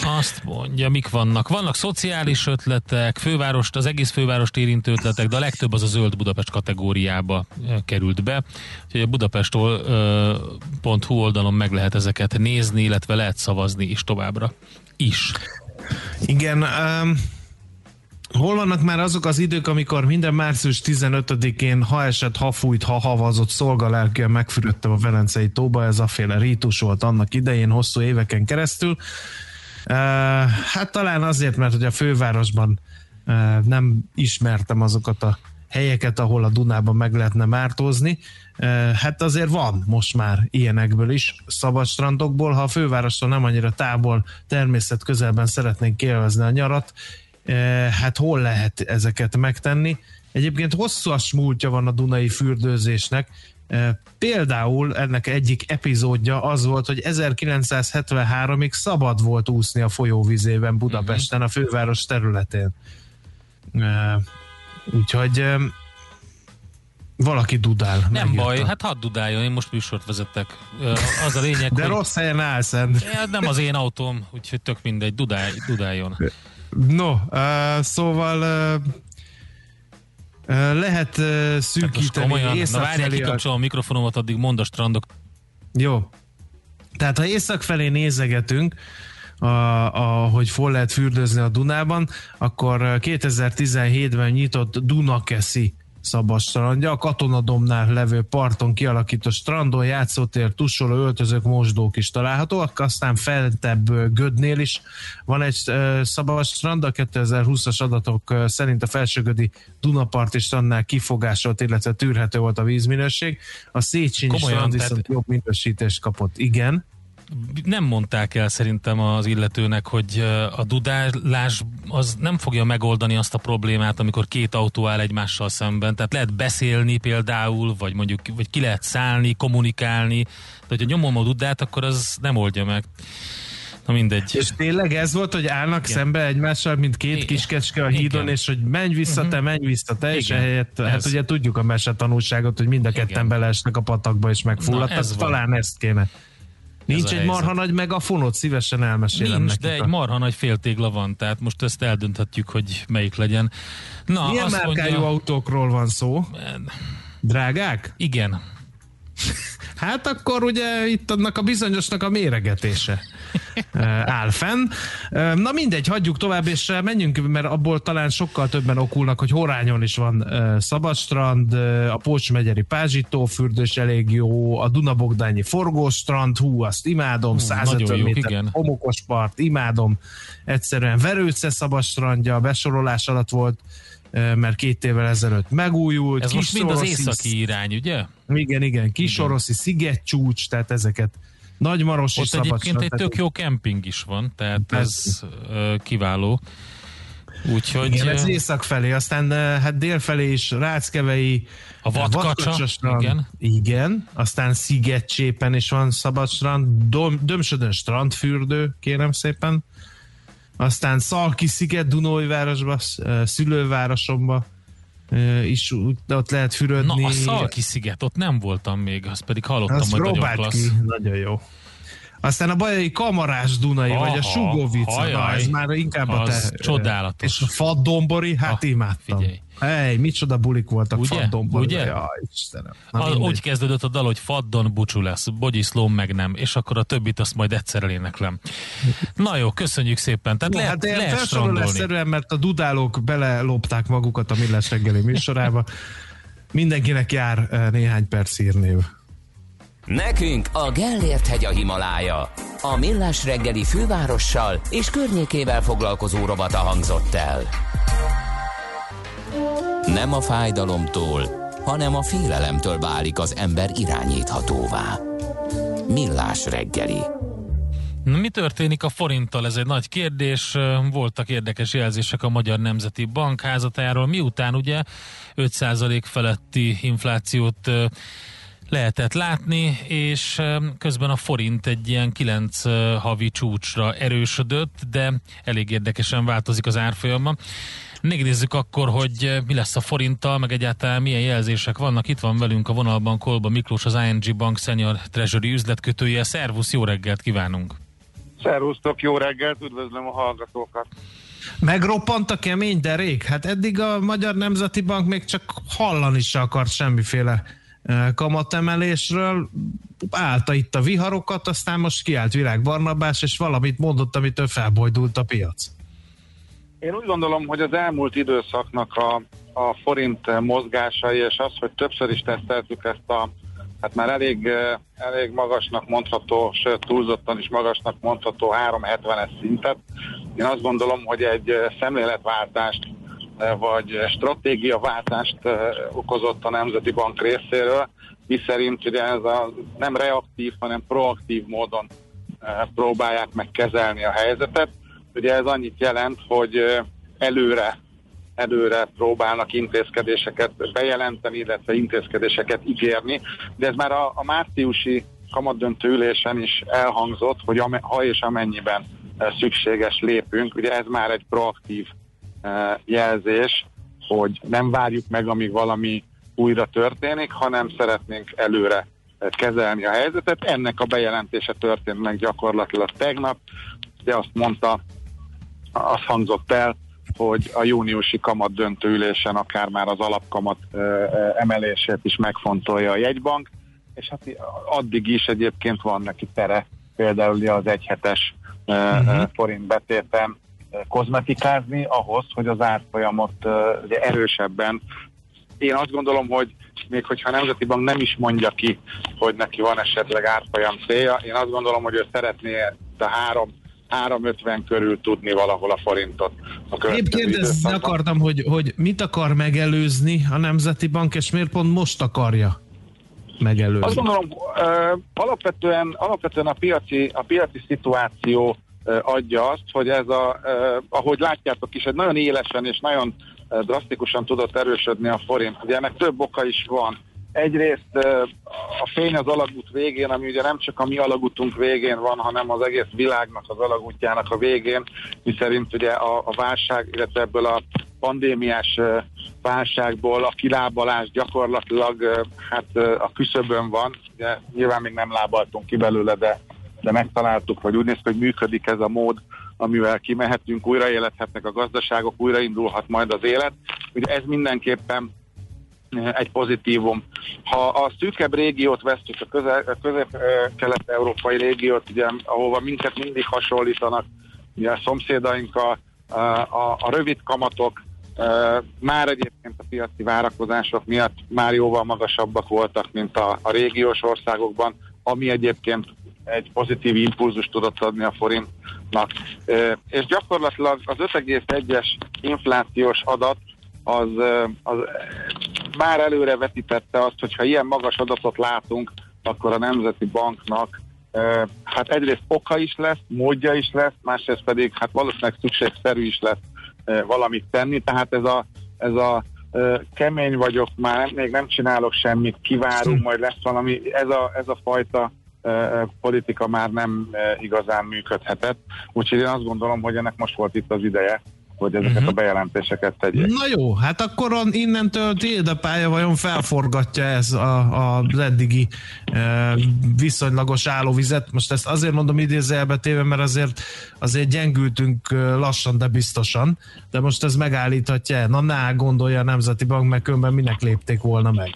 Azt mondja, mik vannak? Vannak szociális ötletek, fővárost, az egész fővárost érintő ötletek, de a legtöbb az a zöld Budapest kategóriába került be. Úgyhogy a budapest.hu oldalon meg lehet ezeket nézni, illetve lehet szavazni is továbbra is. Igen, um, hol vannak már azok az idők, amikor minden március 15-én, ha esett, ha fújt, ha havazott, szolgalelkűen megfürödtem a Velencei tóba, ez a féle rítus volt annak idején, hosszú éveken keresztül. Hát talán azért, mert hogy a fővárosban nem ismertem azokat a helyeket, ahol a Dunában meg lehetne mártózni. Hát azért van most már ilyenekből is, szabad strandokból, ha a fővárostól nem annyira távol, természet közelben szeretnénk élvezni a nyarat, hát hol lehet ezeket megtenni? Egyébként hosszas múltja van a Dunai fürdőzésnek, Például ennek egyik epizódja az volt, hogy 1973-ig szabad volt úszni a folyóvizében Budapesten, a főváros területén. Úgyhogy valaki dudál. Nem megírta. baj, hát hadd dudáljon, én most műsort vezetek. Az a lényeg, De hogy rossz helyen állsz, Szent. nem az én autóm, úgyhogy tök mindegy, dudálj, dudáljon. No, uh, szóval uh, lehet szűkíteni na észak várjál, felé a- kikapcsolom a mikrofonomat, addig mond a strandok. Jó. Tehát ha észak felé nézegetünk, a, a, hogy hol lehet fürdőzni a Dunában, akkor 2017-ben nyitott Dunakeszi szabad strandja, a Katonadomnál levő parton kialakított strandon, játszótér, tusoló, öltözők, mosdók is találhatóak, aztán feltebb ö, Gödnél is van egy ö, szabad strand, a 2020-as adatok szerint a felsőgödi Dunaparti strandnál kifogásolt, illetve tűrhető volt a vízminőség. A Széchenyi Komolyan, strand tehát- viszont jobb minősítést kapott. Igen. Nem mondták el szerintem az illetőnek, hogy a dudálás az nem fogja megoldani azt a problémát, amikor két autó áll egymással szemben. Tehát lehet beszélni például, vagy mondjuk vagy ki lehet szállni, kommunikálni, de hogyha nyomom a dudát, akkor az nem oldja meg. Na mindegy. És tényleg ez volt, hogy állnak Igen. szembe egymással, mint két Igen. kiskecske a hídon, Igen. Mhm. és hogy menj vissza te, menj vissza te, és Igen. ehelyett, hát Ez. ugye tudjuk a mese tanulságot, hogy mind a ketten Igen. beleesnek a patakba, és megfulladtak, ez van. talán ezt kéne. Nincs egy marha nagy megafonot, szívesen elmesélem Nincs, nekik de egy a- marha nagy féltégla van, tehát most ezt eldönthetjük, hogy melyik legyen. Na, Milyen azt márkájú mondja, autókról van szó? Drágák? igen, Hát akkor ugye itt annak a bizonyosnak a méregetése ö, áll fenn. Ö, Na mindegy, hagyjuk tovább, és ö, menjünk, mert abból talán sokkal többen okulnak, hogy Horányon is van Szabadstrand, a Pócsmegyeri Pázsító fürdős elég jó, a Dunabogdányi Forgóstrand, hú, azt imádom, 150 nagyon jók, méter igen. homokos part, imádom, egyszerűen Verőce Szabadstrandja, besorolás alatt volt, mert két évvel ezelőtt megújult. ez most mind az északi irány, ugye? igen, igen, Kisoroszi szigetcsúcs, tehát ezeket Nagymaros Ott is egyébként egy tök jó kemping is van, tehát ez ö, kiváló. Úgyhogy Igen, ez észak felé, aztán hát dél felé is Ráckevei A Vadkacsa, Vadkacsastrand, igen. igen, aztán Szigetcsépen is van szabadstrand, Dom, Dömsödön strandfürdő, kérem szépen, aztán Szalki sziget Dunói-városba, eh, szülővárosomba is ott lehet na fürödni. a Szalki sziget, ott nem voltam még, azt pedig hallottam, Azt hogy nagyon klassz. ki, nagyon jó. Aztán a bajai kamarás Dunai, Aha, vagy a Sugovica, na hajaj. ez már inkább a te... Csodálatos. És a faddombori, hát Ah, imádtam. figyelj. Hey, micsoda bulik voltak Ugye? faddombori. Ugye? Jaj, Istenem. Na, A, úgy kezdődött a dal, hogy faddon bucsú lesz, bogyiszlóm meg nem, és akkor a többit azt majd egyszer eléneklem. Na jó, köszönjük szépen. Tehát lehet, hát lehet felsorolásszerűen, mert a dudálók belelopták magukat a Millás reggeli műsorába. Mindenkinek jár eh, néhány perc hírnév. Nekünk a Gellért hegy a Himalája. A Millás reggeli fővárossal és környékével foglalkozó rovata hangzott el. Nem a fájdalomtól, hanem a félelemtől válik az ember irányíthatóvá. Millás reggeli. Mi történik a forinttal? Ez egy nagy kérdés. Voltak érdekes jelzések a Magyar Nemzeti Bank házatájáról, miután ugye 5% feletti inflációt lehetett látni, és közben a forint egy ilyen 9 ö, havi csúcsra erősödött, de elég érdekesen változik az árfolyama. Nézzük akkor, hogy ö, mi lesz a forinttal, meg egyáltalán milyen jelzések vannak. Itt van velünk a vonalban Kolba Miklós, az ING Bank Senior Treasury üzletkötője. Szervusz, jó reggelt kívánunk! Szervusztok, jó reggelt, üdvözlöm a hallgatókat. Megroppant a kemény derék? Hát eddig a Magyar Nemzeti Bank még csak hallani se akart semmiféle kamatemelésről. Állta itt a viharokat, aztán most kiállt Virág Barnabás, és valamit mondott, amitől felbojdult a piac. Én úgy gondolom, hogy az elmúlt időszaknak a, a forint mozgásai, és az, hogy többször is teszteltük ezt a hát már elég, elég magasnak mondható, sőt túlzottan is magasnak mondható 370-es szintet. Én azt gondolom, hogy egy szemléletváltást vagy stratégiaváltást okozott a Nemzeti Bank részéről, szerint ugye ez a nem reaktív, hanem proaktív módon próbálják meg kezelni a helyzetet. Ugye ez annyit jelent, hogy előre előre próbálnak intézkedéseket bejelenteni, illetve intézkedéseket ígérni, de ez már a, a márciusi kamatdöntő ülésen is elhangzott, hogy am, ha és amennyiben szükséges lépünk, ugye ez már egy proaktív jelzés, hogy nem várjuk meg, amíg valami újra történik, hanem szeretnénk előre kezelni a helyzetet. Ennek a bejelentése történt meg gyakorlatilag tegnap, de azt mondta, azt hangzott el, hogy a júniusi kamat döntőülésen akár már az alapkamat emelését is megfontolja a jegybank, és hát addig is egyébként van neki tere, például az egyhetes uh-huh. forint betéten kozmetikázni ahhoz, hogy az árfolyamot ugye erősebben én azt gondolom, hogy még hogyha a Nemzeti Bank nem is mondja ki, hogy neki van esetleg árfolyam célja, én azt gondolom, hogy ő szeretné a három 350 körül tudni valahol a forintot. A Épp kérdezni akartam, hogy, hogy mit akar megelőzni a Nemzeti Bank, és miért pont most akarja megelőzni? Azt gondolom, alapvetően, alapvetően a piaci, a piaci szituáció adja azt, hogy ez a, ahogy látjátok is, egy nagyon élesen és nagyon drasztikusan tudott erősödni a forint. Ugye ennek több oka is van egyrészt a fény az alagút végén, ami ugye nem csak a mi alagútunk végén van, hanem az egész világnak az alagútjának a végén, miszerint ugye a, a válság, illetve ebből a pandémiás válságból a kilábalás gyakorlatilag hát a küszöbön van, ugye nyilván még nem lábaltunk ki belőle, de, de megtaláltuk, vagy úgy néz hogy működik ez a mód, amivel kimehetünk, újraélethetnek a gazdaságok, újraindulhat majd az élet. Ugye ez mindenképpen egy pozitívum. Ha a szűkebb régiót vesztük, a, a közép-kelet-európai régiót, ugye, ahova minket mindig hasonlítanak, ugye a szomszédaink a, a, a rövid kamatok, már egyébként a piaci várakozások miatt már jóval magasabbak voltak, mint a, a régiós országokban, ami egyébként egy pozitív impulzus tudott adni a forintnak. És gyakorlatilag az 5,1-es inflációs adat az, az már előre vetítette azt, hogy ha ilyen magas adatot látunk, akkor a Nemzeti Banknak hát egyrészt oka is lesz, módja is lesz, másrészt pedig hát valószínűleg szükségszerű is lesz valamit tenni, tehát ez a, ez a kemény vagyok, már még nem csinálok semmit, kivárunk, majd lesz valami, ez a, ez a fajta politika már nem igazán működhetett. Úgyhogy én azt gondolom, hogy ennek most volt itt az ideje, hogy ezeket uh-huh. a bejelentéseket tegyék. Na jó, hát akkor innentől tiéd a pálya vajon felforgatja ez a, az eddigi e, viszonylagos állóvizet. Most ezt azért mondom idézőjelbe téve, mert azért, azért gyengültünk lassan, de biztosan, de most ez megállíthatja Na, ne gondolja a Nemzeti Bank, mert különben minek lépték volna meg.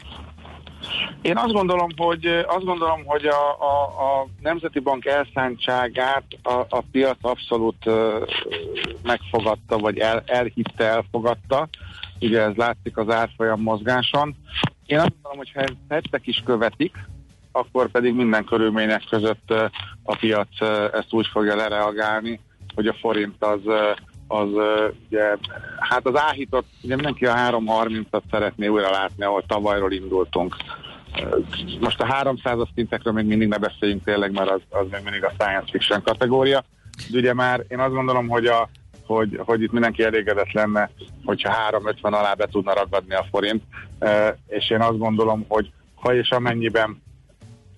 Én azt gondolom, hogy azt gondolom, hogy a, a, a Nemzeti Bank elszántságát a, a piac abszolút megfogadta, vagy el, elhitte, elfogadta. Ugye ez látszik az árfolyam mozgáson. Én azt gondolom, hogy ha ezt tettek is követik, akkor pedig minden körülmények között a piac ezt úgy fogja lereagálni, hogy a forint az az ugye, hát az áhított, ugye mindenki a 3.30-at szeretné újra látni, ahol tavalyról indultunk most a 300-as szintekről még mindig ne beszéljünk tényleg, mert az, az még mindig a science fiction kategória. De ugye már én azt gondolom, hogy, a, hogy, hogy itt mindenki elégedett lenne, hogyha 350 alá be tudna ragadni a forint, és én azt gondolom, hogy ha és amennyiben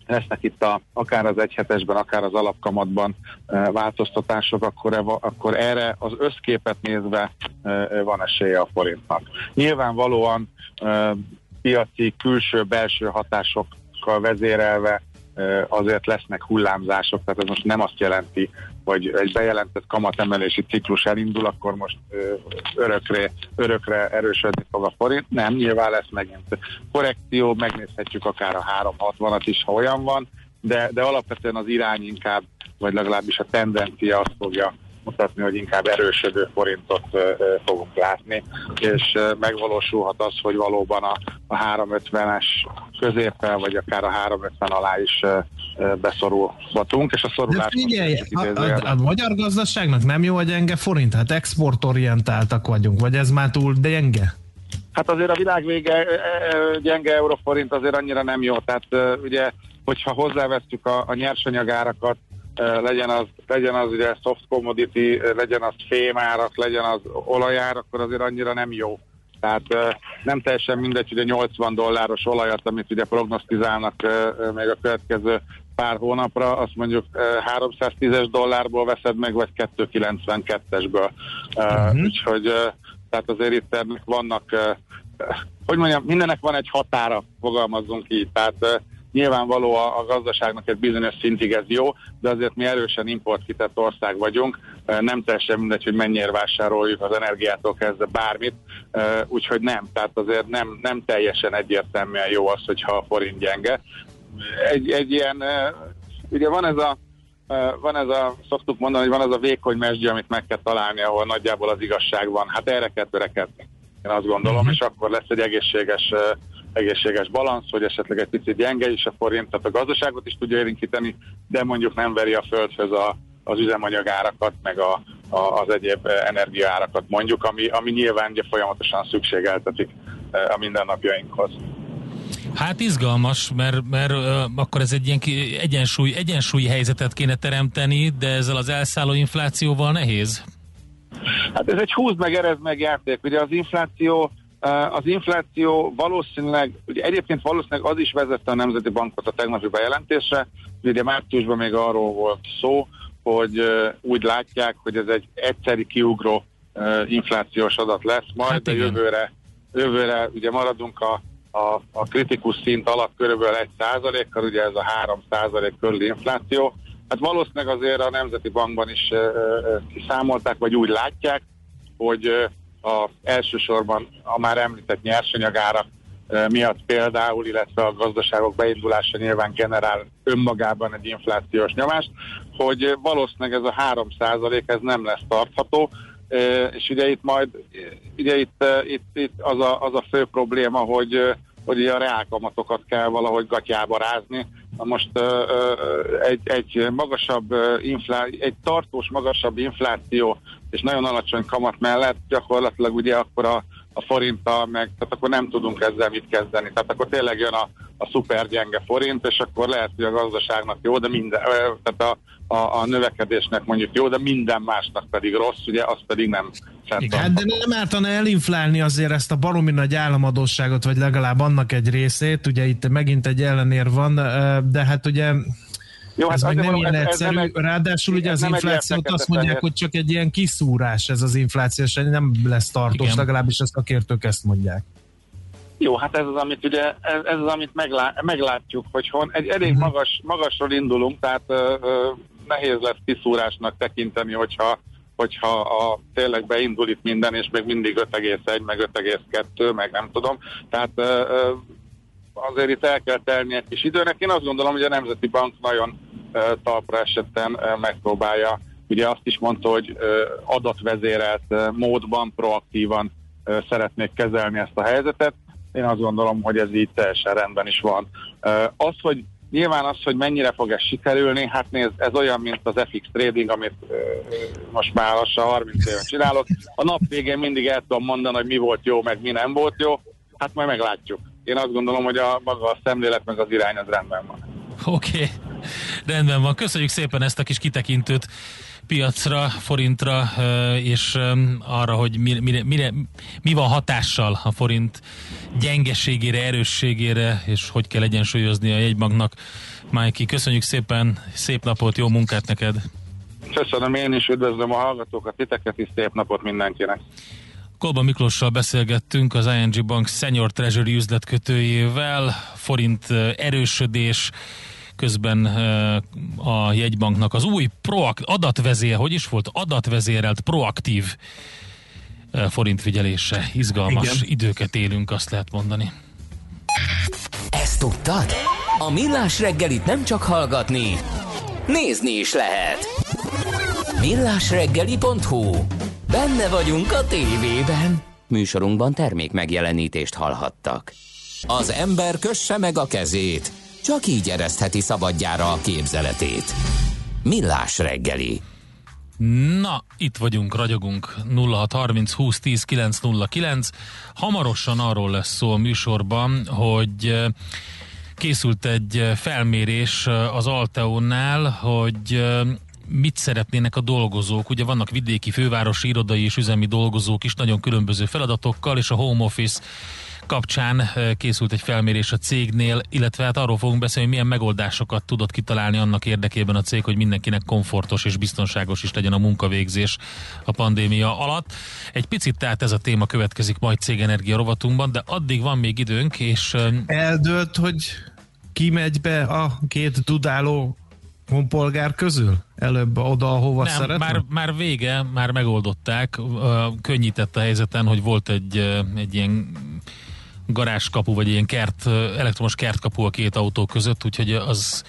lesznek itt a, akár az egyhetesben, akár az alapkamatban e, változtatások, akkor, e, akkor erre az összképet nézve e, van esélye a forintnak. Nyilvánvalóan e, piaci külső-belső hatásokkal vezérelve azért lesznek hullámzások, tehát ez most nem azt jelenti, vagy egy bejelentett kamatemelési ciklus elindul, akkor most örökre, örökre erősödni fog a forint. Nem, nyilván lesz megint korrekció, megnézhetjük akár a 360-at is, ha olyan van, de, de alapvetően az irány inkább, vagy legalábbis a tendencia azt fogja mutatni, hogy inkább erősödő forintot fogunk látni, és megvalósulhat az, hogy valóban a, a 350-es középpel, vagy akár a 350 alá is beszorulhatunk, és a De szorulás... figyelj, most a, a, a magyar gazdaságnak nem jó a gyenge forint? Hát exportorientáltak vagyunk, vagy ez már túl gyenge? Hát azért a világ vége gyenge euróforint azért annyira nem jó. Tehát ugye, hogyha hozzávesztük a, a nyersanyagárakat, legyen az, legyen az ugye soft commodity, legyen az fémárak, legyen az olajár, akkor azért annyira nem jó. Tehát nem teljesen mindegy, hogy a 80 dolláros olajat, amit ugye prognosztizálnak még a következő pár hónapra, azt mondjuk e, 310-es dollárból veszed meg, vagy 292-esből. Uh-huh. Úgyhogy e, tehát azért itt ennek vannak, hogy mondjam, mindennek van egy határa, fogalmazzunk így. Tehát eh, nyilvánvaló a, a gazdaságnak egy bizonyos szintig ez jó, de azért mi erősen importkitett ország vagyunk, nem teljesen mindegy, hogy mennyire vásároljuk az energiától kezdve bármit, úgyhogy nem, tehát azért nem, nem teljesen egyértelműen jó az, hogyha a forint gyenge. Egy, egy ilyen, ugye van ez a van ez a, szoktuk mondani, hogy van ez a vékony mesdje, amit meg kell találni, ahol nagyjából az igazság van. Hát erre kell törekedni. Én azt gondolom, uh-huh. és akkor lesz egy egészséges, uh, egészséges balansz, hogy esetleg egy picit gyenge is a forint, tehát a gazdaságot is tudja érinteni, de mondjuk nem veri a földhöz a, az üzemanyagárakat, meg a, a, az egyéb energiaárakat mondjuk, ami, ami nyilván ugye folyamatosan szükségeltetik uh, a mindennapjainkhoz. Hát izgalmas, mert, mert ö, akkor ez egy ilyen egyensúly, egyensúly helyzetet kéne teremteni, de ezzel az elszálló inflációval nehéz. Hát ez egy húz meg, erez meg játék. Ugye az infláció, eh, az infláció valószínűleg, ugye egyébként valószínűleg az is vezette a Nemzeti Bankot a tegnapi bejelentésre, ugye márciusban még arról volt szó, hogy úgy látják, hogy ez egy egyszeri kiugró inflációs adat lesz, majd Hát igen. jövőre, jövőre ugye maradunk a, a, a kritikus szint alatt körülbelül egy százalékkal, ugye ez a 3 százalék körüli infláció. Hát valószínűleg azért a Nemzeti Bankban is kiszámolták, vagy úgy látják, hogy a, elsősorban a már említett nyersanyagárak miatt például, illetve a gazdaságok beindulása nyilván generál önmagában egy inflációs nyomást, hogy valószínűleg ez a 3 ez nem lesz tartható, és ugye itt majd, ugye itt, itt, itt az, a, az a fő probléma, hogy, hogy a reálkamatokat kell valahogy gatyába rázni. Na most ö, ö, egy, egy magasabb inflá, egy tartós magasabb infláció és nagyon alacsony kamat mellett gyakorlatilag ugye akkor a, a forinttal meg, tehát akkor nem tudunk ezzel mit kezdeni. Tehát akkor tényleg jön a, a szuper gyenge forint, és akkor lehet, hogy a gazdaságnak jó, de minden, tehát a, a, a növekedésnek mondjuk jó, de minden másnak pedig rossz, ugye, az pedig nem Igen, hát de nem ártana elinflálni azért ezt a baromi nagy államadóságot, vagy legalább annak egy részét, ugye itt megint egy ellenér van, de hát ugye Jó, ez hát azért nem ilyen ez- ez egyszerű, nem egy- ráadásul ugye az inflációt azt mondják, hogy csak egy ilyen kiszúrás ez az infláció, és nem lesz tartós, Igen. legalábbis a szakértők ezt mondják. Jó, hát ez az, amit ugye, ez, az, amit meglá, meglátjuk, hogy hon, egy elég Mhm. magas, magasról indulunk, tehát ö, nehéz lesz kiszúrásnak tekinteni, hogyha hogyha a, tényleg beindul itt minden, és még mindig 5,1, meg 5,2, meg nem tudom. Tehát ö, ö, azért itt el kell telni egy kis időnek. Én azt gondolom, hogy a Nemzeti Bank nagyon ö, talpra esetten ö, megpróbálja. Ugye azt is mondta, hogy ö, adatvezérelt ö, módban, proaktívan ö, szeretnék kezelni ezt a helyzetet. Én azt gondolom, hogy ez így teljesen rendben is van. Az, hogy nyilván az, hogy mennyire fog ez sikerülni, hát nézd, ez olyan, mint az FX trading, amit most már lassan 30 éven csinálok. A nap végén mindig el tudom mondani, hogy mi volt jó, meg mi nem volt jó. Hát majd meglátjuk. Én azt gondolom, hogy a maga a szemlélet, meg az irány az rendben van. Oké, okay. rendben van. Köszönjük szépen ezt a kis kitekintőt piacra, forintra, és arra, hogy mire, mire, mire, mi van hatással a forint gyengeségére, erősségére, és hogy kell egyensúlyozni a jegybanknak. Májki, köszönjük szépen, szép napot, jó munkát neked! Köszönöm én is, üdvözlöm a hallgatókat, titeket is, szép napot mindenkinek. Kolba Miklossal beszélgettünk az ING Bank Senior Treasury üzletkötőjével, forint erősödés, közben a jegybanknak az új proak, adatvezér, hogy is volt, adatvezérelt proaktív forintfigyelése. Izgalmas Igen. időket élünk, azt lehet mondani. Ezt tudtad? A Millás reggelit nem csak hallgatni, nézni is lehet. Millásreggeli.hu Benne vagyunk a tévében. Műsorunkban termék megjelenítést hallhattak. Az ember kösse meg a kezét, csak így eresztheti szabadjára a képzeletét. Millás reggeli. Na, itt vagyunk, ragyogunk 0630 20 10 909. Hamarosan arról lesz szó a műsorban, hogy készült egy felmérés az Alteónál, hogy mit szeretnének a dolgozók. Ugye vannak vidéki fővárosi irodai és üzemi dolgozók is nagyon különböző feladatokkal, és a home office kapcsán készült egy felmérés a cégnél, illetve hát arról fogunk beszélni, hogy milyen megoldásokat tudott kitalálni annak érdekében a cég, hogy mindenkinek komfortos és biztonságos is legyen a munkavégzés a pandémia alatt. Egy picit tehát ez a téma következik majd cégenergia rovatunkban, de addig van még időnk, és... Eldőlt, hogy ki megy be a két dudáló honpolgár közül? Előbb oda, ahova Nem, szeretne? Már, már vége, már megoldották, könnyített a helyzeten, hogy volt egy, egy ilyen garázskapu, vagy ilyen kert, elektromos kertkapu a két autó között, úgyhogy az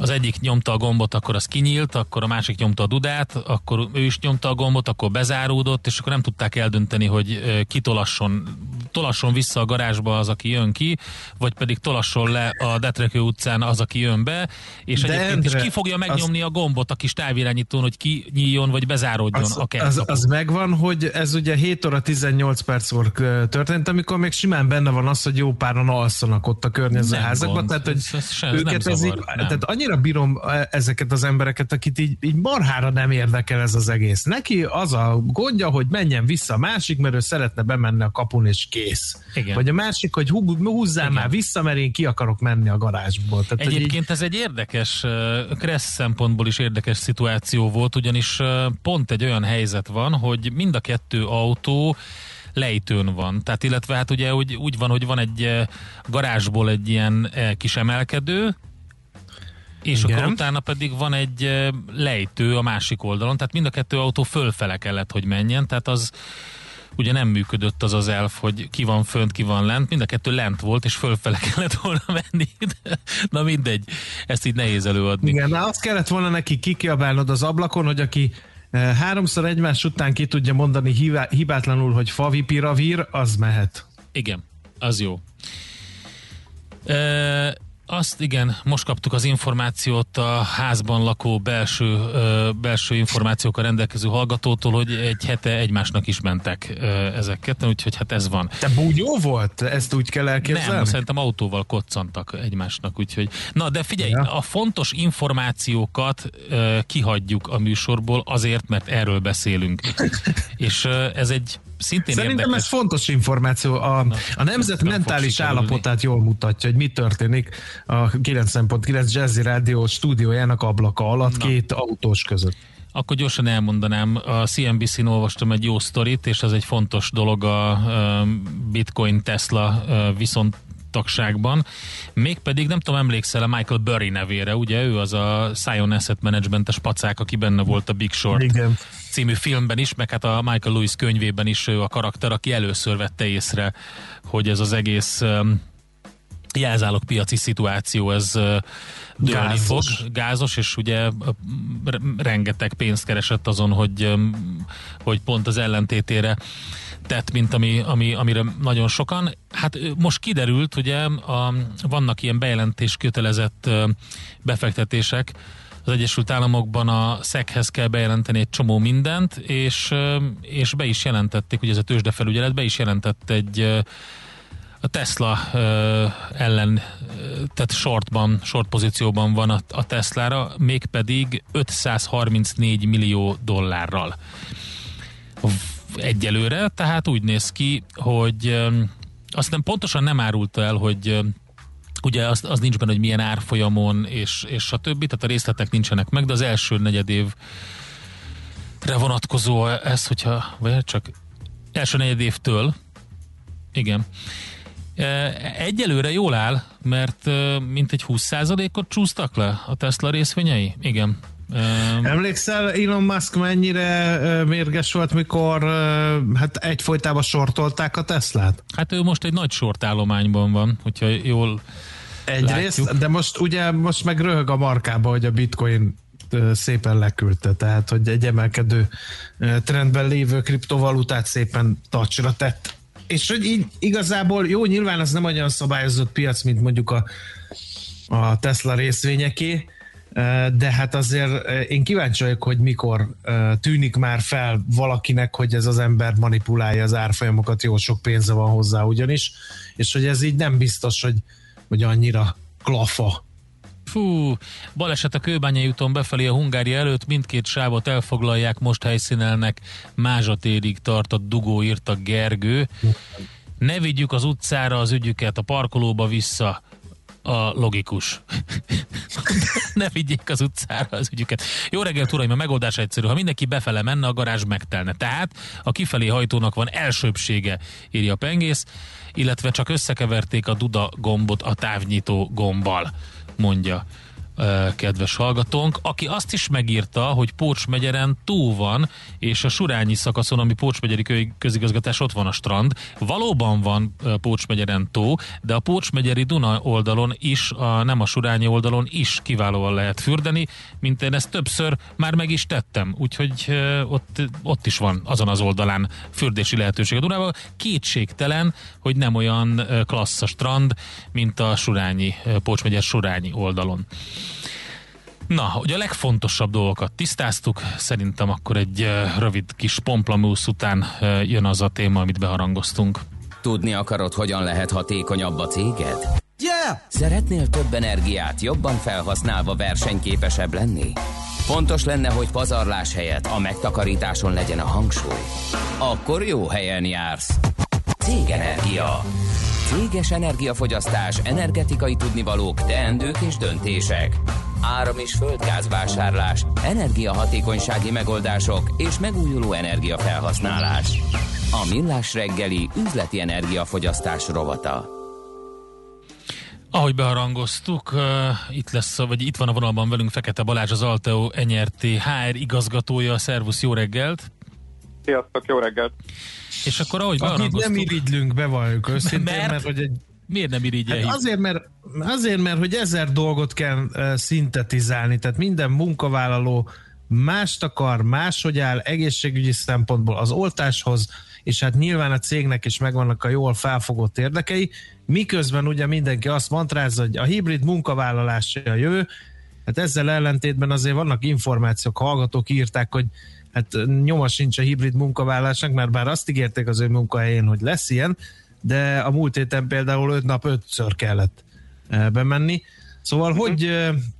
az egyik nyomta a gombot, akkor az kinyílt, akkor a másik nyomta a dudát, akkor ő is nyomta a gombot, akkor bezáródott, és akkor nem tudták eldönteni, hogy kitolasson, tolasson vissza a garázsba az, aki jön ki, vagy pedig tolasson le a Detrekő utcán az, aki jön be, és De egyébként Endre, is ki fogja megnyomni az, a gombot a kis távirányítón, hogy ki nyíljon, vagy bezáródjon az, a az, az megvan, hogy ez ugye 7 óra 18 perckor történt, amikor még simán benne van az, hogy jó páran alszanak ott a környező házakban, tehát hogy ez, ez, őket ez, így, tehát annyira annyira bírom e, ezeket az embereket, akit így, így marhára nem érdekel ez az egész. Neki az a gondja, hogy menjen vissza a másik, mert ő szeretne bemenni a kapun, és kész. Igen. Vagy a másik, hogy húzzál Igen. már vissza, mert én ki akarok menni a garázsból. Tehát, Egyébként így... ez egy érdekes, kressz szempontból is érdekes szituáció volt, ugyanis pont egy olyan helyzet van, hogy mind a kettő autó lejtőn van. Tehát illetve hát ugye úgy, úgy van, hogy van egy garázsból egy ilyen kis emelkedő, és Igen. akkor utána pedig van egy lejtő a másik oldalon, tehát mind a kettő autó fölfele kellett, hogy menjen, tehát az ugye nem működött az az elf, hogy ki van fönt, ki van lent, mind a kettő lent volt, és fölfele kellett volna menni. Na mindegy, ezt így nehéz előadni. Igen, na azt kellett volna neki kikiabálnod az ablakon, hogy aki háromszor egymás után ki tudja mondani hibátlanul, hogy favipiravir, az mehet. Igen, az jó. Azt igen, most kaptuk az információt a házban lakó belső, ö, belső információkkal rendelkező hallgatótól, hogy egy hete egymásnak is mentek ö, ezeket, úgyhogy hát ez van. Te búgyó volt? Ezt úgy kell elképzelni? Nem, szerintem autóval koccantak egymásnak, úgyhogy... Na, de figyelj, ja. a fontos információkat ö, kihagyjuk a műsorból azért, mert erről beszélünk. És ö, ez egy szintén Szerintem érdekes. ez fontos információ. A, Na, a nemzet mentális állapotát jól mutatja, hogy mi történik a 9.9 Jazzy Rádió stúdiójának ablaka alatt Na. két autós között. Akkor gyorsan elmondanám, a CNBC-n olvastam egy jó sztorit, és ez egy fontos dolog a Bitcoin Tesla viszont tagságban. Mégpedig nem tudom, emlékszel a Michael Burry nevére, ugye ő az a Scion Asset Management-es pacák, aki benne volt a Big Short Igen. című filmben is, meg hát a Michael Lewis könyvében is ő a karakter, aki először vette észre, hogy ez az egész jelzálog piaci szituáció, ez dőlni gázos. fog, gázos, és ugye rengeteg pénzt keresett azon, hogy, hogy pont az ellentétére tett, mint ami, ami, amire nagyon sokan. Hát most kiderült, ugye a, vannak ilyen bejelentés kötelezett befektetések, az Egyesült Államokban a SZEC-hez kell bejelenteni egy csomó mindent, és, és be is jelentették, ugye ez a tőzsdefelügyelet be is jelentett egy a Tesla ellen, tehát shortban, short pozícióban van a, a Teslára, mégpedig 534 millió dollárral. Egyelőre, tehát úgy néz ki, hogy azt nem pontosan nem árulta el, hogy ugye az, az nincs benne, hogy milyen árfolyamon és, és a többi, tehát a részletek nincsenek meg, de az első negyed évre vonatkozó ez, hogyha, vagy csak első negyed évtől, igen, Egyelőre jól áll, mert mintegy 20%-ot csúsztak le a Tesla részvényei? Igen. Emlékszel Elon Musk mennyire mérges volt, mikor hát egyfolytában sortolták a Teslát? Hát ő most egy nagy sortállományban van, hogyha jól Egyrészt, látjuk. de most ugye most meg röhög a markába, hogy a bitcoin szépen leküldte, tehát hogy egy emelkedő trendben lévő kriptovalutát szépen tacsra tett. És hogy így igazából jó, nyilván az nem olyan szabályozott piac, mint mondjuk a, a Tesla részvényeké, de hát azért én kíváncsi vagyok, hogy mikor tűnik már fel valakinek, hogy ez az ember manipulálja az árfolyamokat, jó sok pénze van hozzá ugyanis, és hogy ez így nem biztos, hogy, hogy annyira klafa. Fú, baleset a Kőbányai úton befelé a Hungária előtt, mindkét sávot elfoglalják, most helyszínelnek, Mázsatérig tart a dugó, írta Gergő. Ne vigyük az utcára az ügyüket, a parkolóba vissza, a logikus. ne vigyék az utcára az ügyüket. Jó reggelt, uraim, a megoldás egyszerű. Ha mindenki befele menne, a garázs megtelne. Tehát a kifelé hajtónak van elsőbsége, írja a pengész, illetve csak összekeverték a duda gombot a távnyitó gombbal, mondja kedves hallgatónk, aki azt is megírta, hogy Pócs megyeren tó van, és a Surányi szakaszon, ami Pócs megyeri közigazgatás, ott van a strand. Valóban van Pócs megyeren tó, de a Pócs megyeri Duna oldalon is, a, nem a Surányi oldalon is kiválóan lehet fürdeni, mint én ezt többször már meg is tettem, úgyhogy ott, ott is van azon az oldalán fürdési lehetőség a Dunával. Kétségtelen, hogy nem olyan klassz a strand, mint a Surányi, Pócs megyer Surányi oldalon. Na, ugye a legfontosabb dolgokat tisztáztuk, szerintem akkor egy rövid kis pomplamusz után jön az a téma, amit beharangoztunk. Tudni akarod, hogyan lehet hatékonyabb a céged? Yeah! Szeretnél több energiát jobban felhasználva versenyképesebb lenni? Fontos lenne, hogy pazarlás helyett a megtakarításon legyen a hangsúly. Akkor jó helyen jársz. Cégenergia. Céges energiafogyasztás, energetikai tudnivalók, teendők és döntések. Áram- és földgázvásárlás, energiahatékonysági megoldások és megújuló energiafelhasználás. A Millás reggeli üzleti energiafogyasztás rovata. Ahogy beharangoztuk, uh, itt lesz, vagy itt van a vonalban velünk Fekete Balázs, az Alteo NRT HR igazgatója. Szervusz, jó reggelt! Sziasztok, jó reggelt! És akkor ahogy Akit nem irigylünk, bevalljuk őszintén, Mert? mert, hogy egy Miért nem irigyel? Hát azért, mert, azért, mert hogy ezer dolgot kell uh, szintetizálni, tehát minden munkavállaló mást akar, máshogy áll egészségügyi szempontból az oltáshoz, és hát nyilván a cégnek is megvannak a jól felfogott érdekei, miközben ugye mindenki azt mantrázza, hogy a hibrid munkavállalás a jövő, hát ezzel ellentétben azért vannak információk, hallgatók írták, hogy hát nyoma sincs a hibrid munkavállalásnak, mert bár azt ígérték az ő munkahelyén, hogy lesz ilyen, de a múlt héten például öt nap ötször kellett bemenni. Szóval uh-huh. hogy,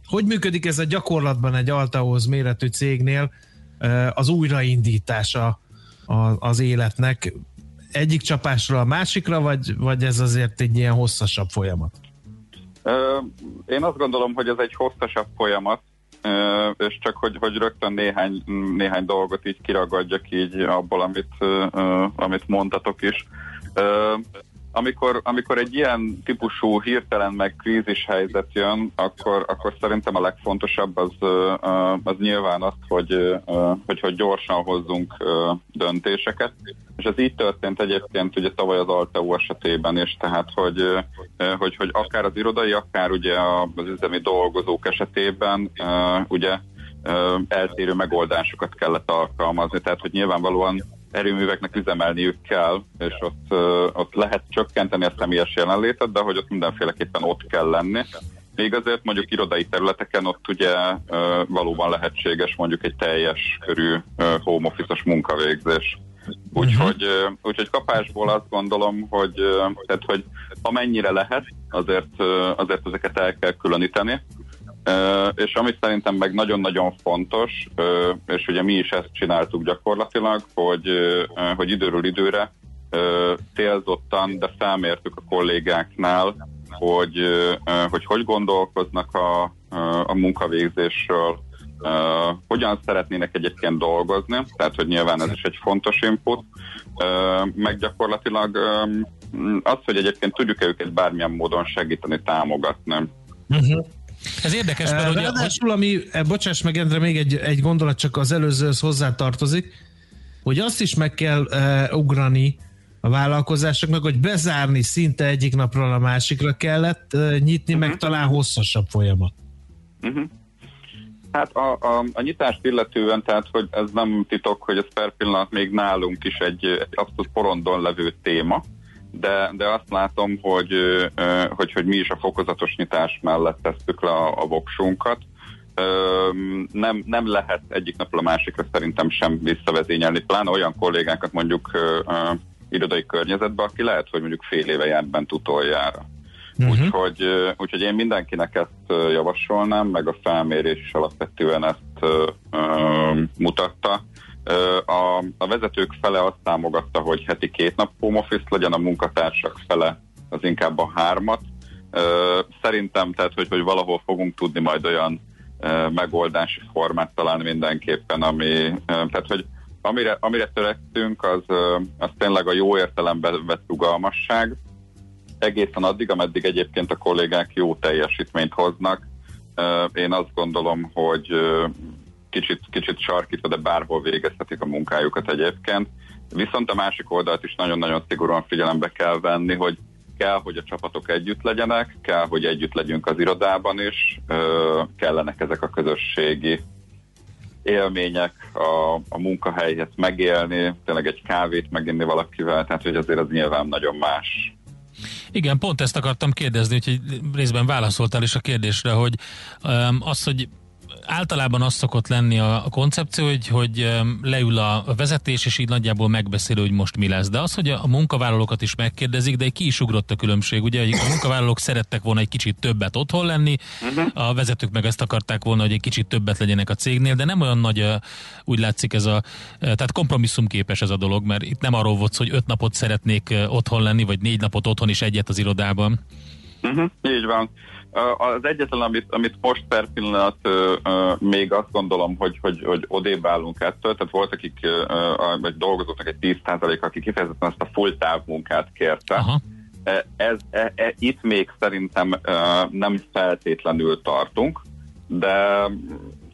hogy működik ez a gyakorlatban egy Altahoz méretű cégnél az újraindítása az életnek egyik csapásra a másikra, vagy, vagy ez azért egy ilyen hosszasabb folyamat? Én azt gondolom, hogy ez egy hosszasabb folyamat, és csak hogy, hogy rögtön néhány, néhány dolgot így kiragadjak így abból, amit, amit mondtatok is amikor, amikor egy ilyen típusú hirtelen meg krízis helyzet jön, akkor, akkor szerintem a legfontosabb az, az nyilván az, hogy, hogy, hogy gyorsan hozzunk döntéseket. És ez így történt egyébként ugye tavaly az Alteo esetében is, tehát hogy, hogy, hogy akár az irodai, akár ugye az üzemi dolgozók esetében ugye eltérő megoldásokat kellett alkalmazni, tehát hogy nyilvánvalóan erőműveknek üzemelniük kell, és ott, ott lehet csökkenteni a személyes jelenlétet, de hogy ott mindenféleképpen ott kell lenni. Még azért mondjuk irodai területeken ott ugye valóban lehetséges mondjuk egy teljes körű home office-os munkavégzés. Úgyhogy, úgyhogy kapásból azt gondolom, hogy, tehát, hogy amennyire lehet, azért, azért ezeket el kell különíteni. És ami szerintem meg nagyon-nagyon fontos, és ugye mi is ezt csináltuk gyakorlatilag, hogy, hogy időről időre célzottan, de felmértük a kollégáknál, hogy hogy, hogy gondolkoznak a, a munkavégzésről, hogyan szeretnének egyébként dolgozni, tehát hogy nyilván ez is egy fontos input, uh, meg gyakorlatilag az, hogy egyébként tudjuk-e őket bármilyen módon segíteni, támogatni. Uh-huh. Ez érdekes, mert ugye... Ráadásul, ami, bocsáss meg Endre, még egy, egy gondolat csak az előzőhöz hozzátartozik, hogy azt is meg kell uh, ugrani, a vállalkozásoknak, hogy bezárni szinte egyik napról a másikra kellett uh, nyitni, uh-huh. meg talán hosszasabb folyamat. Uh-huh. Hát a, a, a nyitást illetően, tehát hogy ez nem titok, hogy ez per pillanat még nálunk is egy, egy abszolút porondon levő téma, de, de azt látom, hogy, hogy, hogy mi is a fokozatos nyitás mellett tesszük le a, a voksunkat. Nem, nem lehet egyik napról a másikra szerintem sem visszavezényelni, pláne olyan kollégákat mondjuk irodai környezetbe, aki lehet, hogy mondjuk fél éve járt bent utoljára. Uh-huh. Úgyhogy, úgyhogy én mindenkinek ezt javasolnám, meg a felmérés is alapvetően ezt uh, mutatta. A, a vezetők fele azt támogatta, hogy heti két nap home office legyen, a munkatársak fele az inkább a hármat. Szerintem, tehát, hogy, hogy valahol fogunk tudni majd olyan megoldási formát találni mindenképpen, ami, tehát, hogy amire, amire törekszünk, az, az tényleg a jó értelemben vett rugalmasság, egészen addig, ameddig egyébként a kollégák jó teljesítményt hoznak. Én azt gondolom, hogy kicsit, kicsit sarkítva, de bárhol végezhetik a munkájukat egyébként. Viszont a másik oldalt is nagyon-nagyon szigorúan figyelembe kell venni, hogy kell, hogy a csapatok együtt legyenek, kell, hogy együtt legyünk az irodában is, kellenek ezek a közösségi élmények, a, a munkahelyhez megélni, tényleg egy kávét meginni valakivel, tehát hogy azért az nyilván nagyon más. Igen, pont ezt akartam kérdezni, úgyhogy részben válaszoltál is a kérdésre, hogy um, az, hogy általában az szokott lenni a, koncepció, hogy, hogy leül a vezetés, és így nagyjából megbeszél, hogy most mi lesz. De az, hogy a munkavállalókat is megkérdezik, de ki is ugrott a különbség. Ugye a munkavállalók szerettek volna egy kicsit többet otthon lenni, a vezetők meg ezt akarták volna, hogy egy kicsit többet legyenek a cégnél, de nem olyan nagy, úgy látszik ez a, tehát kompromisszumképes ez a dolog, mert itt nem arról volt, hogy öt napot szeretnék otthon lenni, vagy négy napot otthon és egyet az irodában. Uh-huh, így van. Az egyetlen, amit, amit most per pillanat uh, uh, még azt gondolom, hogy, hogy, hogy odébb állunk ettől, tehát volt, akik, uh, vagy dolgozóknak egy 10% aki kifejezetten ezt a full távmunkát kérte. Aha. Ez, e, e, itt még szerintem nem feltétlenül tartunk, de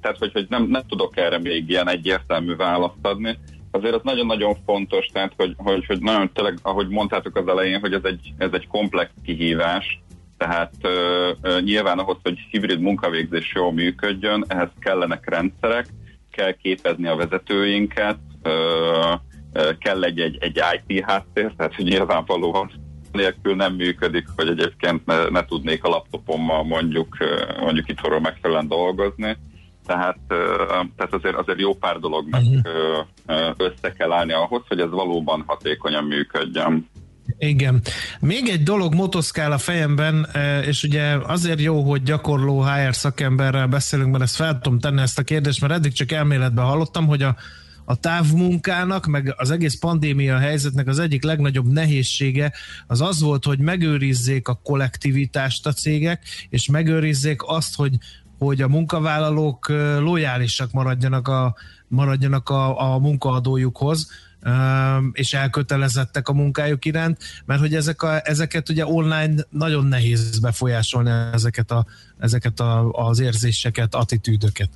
tehát, hogy, hogy nem, nem tudok erre még ilyen egyértelmű választ adni. Azért az nagyon-nagyon fontos, tehát, hogy, hogy, hogy nagyon tényleg, ahogy mondtátok az elején, hogy ez egy, ez egy komplex kihívás, tehát ö, ö, nyilván ahhoz, hogy hibrid munkavégzés jól működjön, ehhez kellenek rendszerek, kell képezni a vezetőinket, ö, ö, kell egy, egy, egy IT háttér, tehát hogy nyilvánvalóan nélkül nem működik, hogy egyébként ne, ne tudnék a laptopommal mondjuk, mondjuk itthonról megfelelően dolgozni. Tehát, tehát azért, azért jó pár dolognak uh-huh. össze kell állni ahhoz, hogy ez valóban hatékonyan működjön. Igen. Még egy dolog motoszkál a fejemben, e, és ugye azért jó, hogy gyakorló HR szakemberrel beszélünk, mert ezt fel tudom tenni ezt a kérdést, mert eddig csak elméletben hallottam, hogy a, a távmunkának, meg az egész pandémia helyzetnek az egyik legnagyobb nehézsége az az volt, hogy megőrizzék a kollektivitást a cégek, és megőrizzék azt, hogy, hogy a munkavállalók e, lojálisak maradjanak a, maradjanak a, a munkaadójukhoz és elkötelezettek a munkájuk iránt, mert hogy ezek a, ezeket ugye online nagyon nehéz befolyásolni ezeket, a, ezeket a, az érzéseket, attitűdöket.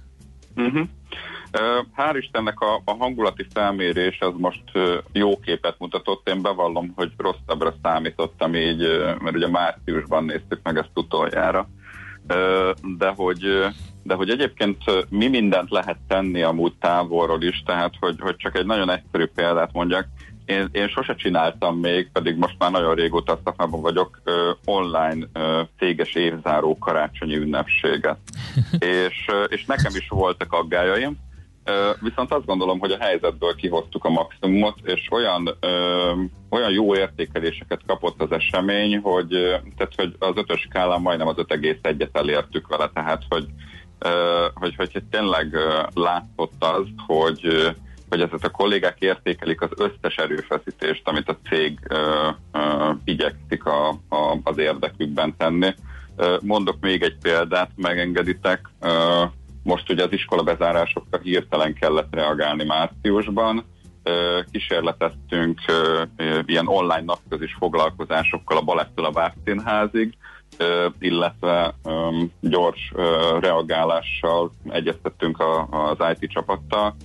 Uh-huh. Hál' Istennek a, a hangulati felmérés az most jó képet mutatott. Én bevallom, hogy rosszabbra számítottam így, mert ugye márciusban néztük meg ezt utoljára. De hogy de hogy egyébként mi mindent lehet tenni amúgy távolról is, tehát hogy, hogy csak egy nagyon egyszerű példát mondjak, én, én sose csináltam még, pedig most már nagyon régóta szakmában vagyok, ö, online ö, céges évzáró karácsonyi ünnepséget. és, ö, és nekem is voltak aggájaim, ö, viszont azt gondolom, hogy a helyzetből kihoztuk a maximumot, és olyan, ö, olyan jó értékeléseket kapott az esemény, hogy, tehát, hogy az ötös skálán majdnem az 5,1-et elértük vele, tehát hogy hogy, hogy tényleg látszott az, hogy, hogy ezek a kollégák értékelik az összes erőfeszítést, amit a cég igyekszik a, a, az érdekükben tenni. Mondok még egy példát, megengeditek. most ugye az iskola bezárásokra hirtelen kellett reagálni márciusban, kísérleteztünk ilyen online napközis foglalkozásokkal a Balettől a Bárszínházig, illetve gyors reagálással egyeztettünk az IT csapattal,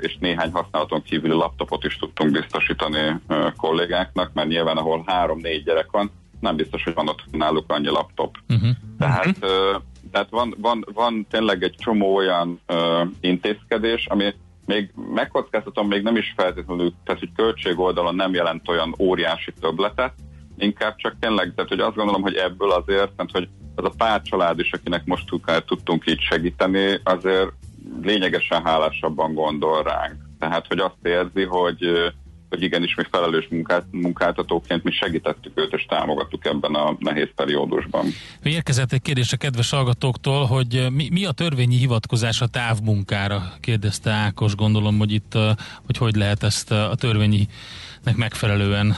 és néhány használaton kívüli laptopot is tudtunk biztosítani kollégáknak, mert nyilván ahol három-négy gyerek van, nem biztos, hogy van ott náluk annyi laptop. Uh-huh. Tehát, uh, tehát van, van, van tényleg egy csomó olyan uh, intézkedés, ami még megkockáztatom, még nem is feltétlenül, tehát hogy költség oldalon nem jelent olyan óriási többletet, inkább csak tényleg, tehát hogy azt gondolom, hogy ebből azért, mert hogy az a pár család is, akinek most tudtunk így segíteni, azért lényegesen hálásabban gondol ránk. Tehát, hogy azt érzi, hogy hogy igenis mi felelős munkát, munkáltatóként mi segítettük őt és támogattuk ebben a nehéz periódusban. Érkezett egy kérdés a kedves hallgatóktól, hogy mi, mi a törvényi hivatkozás a távmunkára, kérdezte Ákos, gondolom, hogy itt hogy hogy lehet ezt a törvényinek megfelelően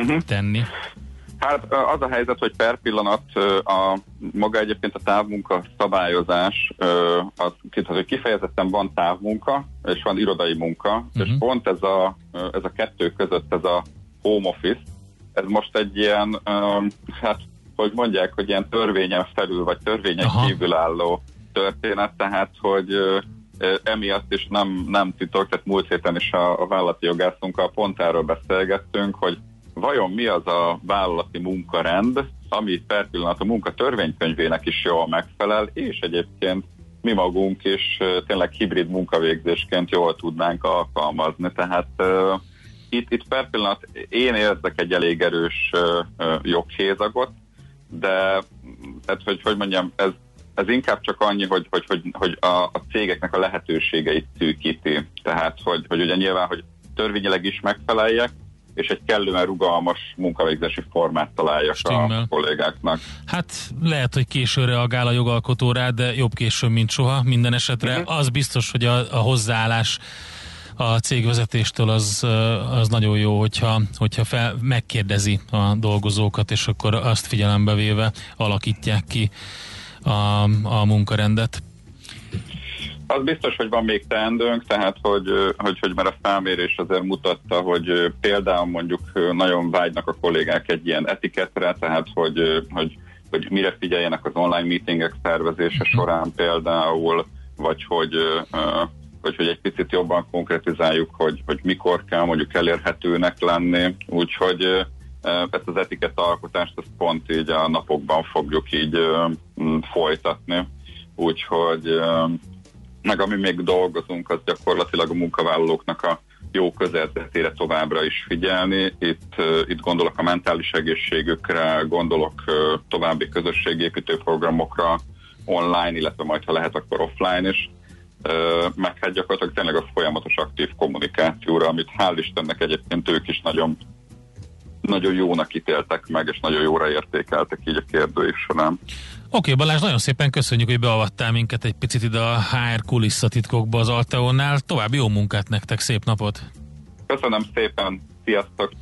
uh-huh. tenni. Hát az a helyzet, hogy per pillanat a maga egyébként a távmunka szabályozás, az, hogy kifejezetten van távmunka, és van irodai munka, uh-huh. és pont ez a, ez a kettő között ez a home office, ez most egy ilyen, hát hogy mondják, hogy ilyen törvényen felül, vagy törvényen Aha. kívül álló történet, tehát hogy emiatt is nem, nem titok, tehát múlt héten is a, a vállalati jogászunkkal pont erről beszélgettünk, hogy vajon mi az a vállalati munkarend, ami per pillanat a munka törvénykönyvének is jól megfelel, és egyébként mi magunk is tényleg hibrid munkavégzésként jól tudnánk alkalmazni. Tehát uh, itt, itt per pillanat én érzek egy elég erős uh, joghézagot, de tehát, hogy, hogy mondjam, ez, ez inkább csak annyi, hogy, hogy, hogy, hogy a, a cégeknek a lehetőségeit szűkíti. Tehát, hogy, hogy ugye nyilván, hogy törvényileg is megfeleljek, és egy kellően rugalmas munkavégzési formát találjak Stimmel. a kollégáknak. Hát lehet, hogy későn reagál a jogalkotó rá, de jobb későn, mint soha. Minden esetre uh-huh. az biztos, hogy a, a hozzáállás a cégvezetéstől az, az nagyon jó, hogyha, hogyha fel, megkérdezi a dolgozókat, és akkor azt figyelembe véve alakítják ki a, a munkarendet. Az biztos, hogy van még teendőnk, tehát hogy, hogy, hogy mert a felmérés azért mutatta, hogy például mondjuk nagyon vágynak a kollégák egy ilyen etiketre, tehát hogy, hogy, hogy mire figyeljenek az online meetingek szervezése mhm. során például, vagy hogy, hogy, hogy egy picit jobban konkretizáljuk, hogy, hogy mikor kell mondjuk elérhetőnek lenni, úgyhogy ezt az etikett alkotást ezt pont így a napokban fogjuk így folytatni. Úgyhogy meg ami még dolgozunk, az gyakorlatilag a munkavállalóknak a jó közelzetére továbbra is figyelni. Itt, itt gondolok a mentális egészségükre, gondolok további közösségépítő programokra online, illetve majd ha lehet, akkor offline is. Meg hát gyakorlatilag tényleg a folyamatos aktív kommunikációra, amit hál' Istennek egyébként ők is nagyon nagyon jónak ítéltek meg, és nagyon jóra értékeltek így a kérdőik során. Oké, okay, Balázs, nagyon szépen köszönjük, hogy beavattál minket egy picit ide a HR kulisszatitkokba az Alteonnál. További jó munkát nektek, szép napot! Köszönöm szépen, sziasztok!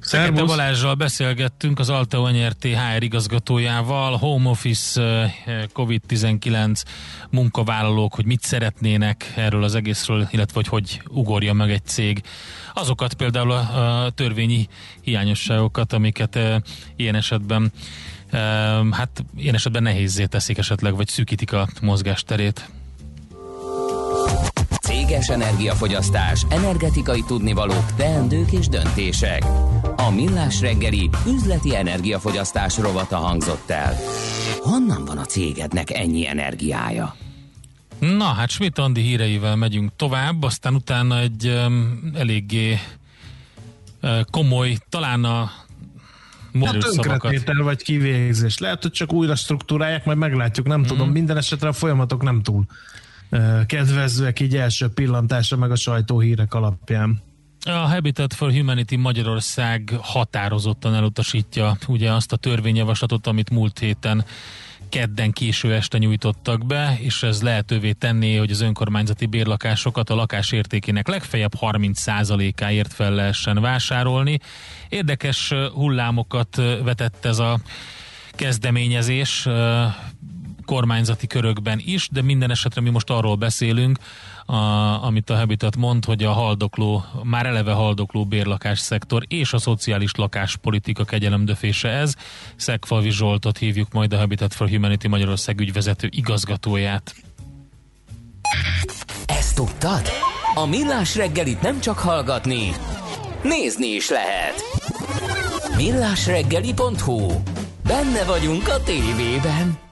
Fekete Balázsral beszélgettünk az Alteo NRT HR igazgatójával, Home Office, eh, COVID-19 munkavállalók, hogy mit szeretnének erről az egészről, illetve hogy hogy ugorja meg egy cég. Azokat például a, a törvényi hiányosságokat, amiket e, ilyen esetben hát ilyen esetben nehézé teszik esetleg, vagy szűkítik a mozgásterét. Céges energiafogyasztás, energetikai tudnivalók, teendők és döntések. A Millás reggeli üzleti energiafogyasztás rovata hangzott el. Honnan van a cégednek ennyi energiája? Na hát Schmidt Andi híreivel megyünk tovább, aztán utána egy um, eléggé uh, komoly, talán a Hát tönkretétel vagy kivégzés. Lehet, hogy csak újra struktúrálják, majd meglátjuk, nem mm. tudom. Minden esetre a folyamatok nem túl kedvezőek így első pillantásra, meg a sajtóhírek alapján. A Habitat for Humanity Magyarország határozottan elutasítja ugye azt a törvényjavaslatot, amit múlt héten kedden késő este nyújtottak be, és ez lehetővé tenné, hogy az önkormányzati bérlakásokat a lakás értékének legfeljebb 30%-áért fel lehessen vásárolni. Érdekes hullámokat vetett ez a kezdeményezés kormányzati körökben is, de minden esetre mi most arról beszélünk, a, amit a Habitat mond, hogy a haldokló, már eleve haldokló bérlakás szektor és a szociális lakáspolitika kegyelemdöfése ez. Szegfalvi Zsoltot hívjuk majd a Habitat for Humanity Magyarország ügyvezető igazgatóját. Ezt tudtad? A Millás reggelit nem csak hallgatni, nézni is lehet. Millásreggeli.hu Benne vagyunk a tévében.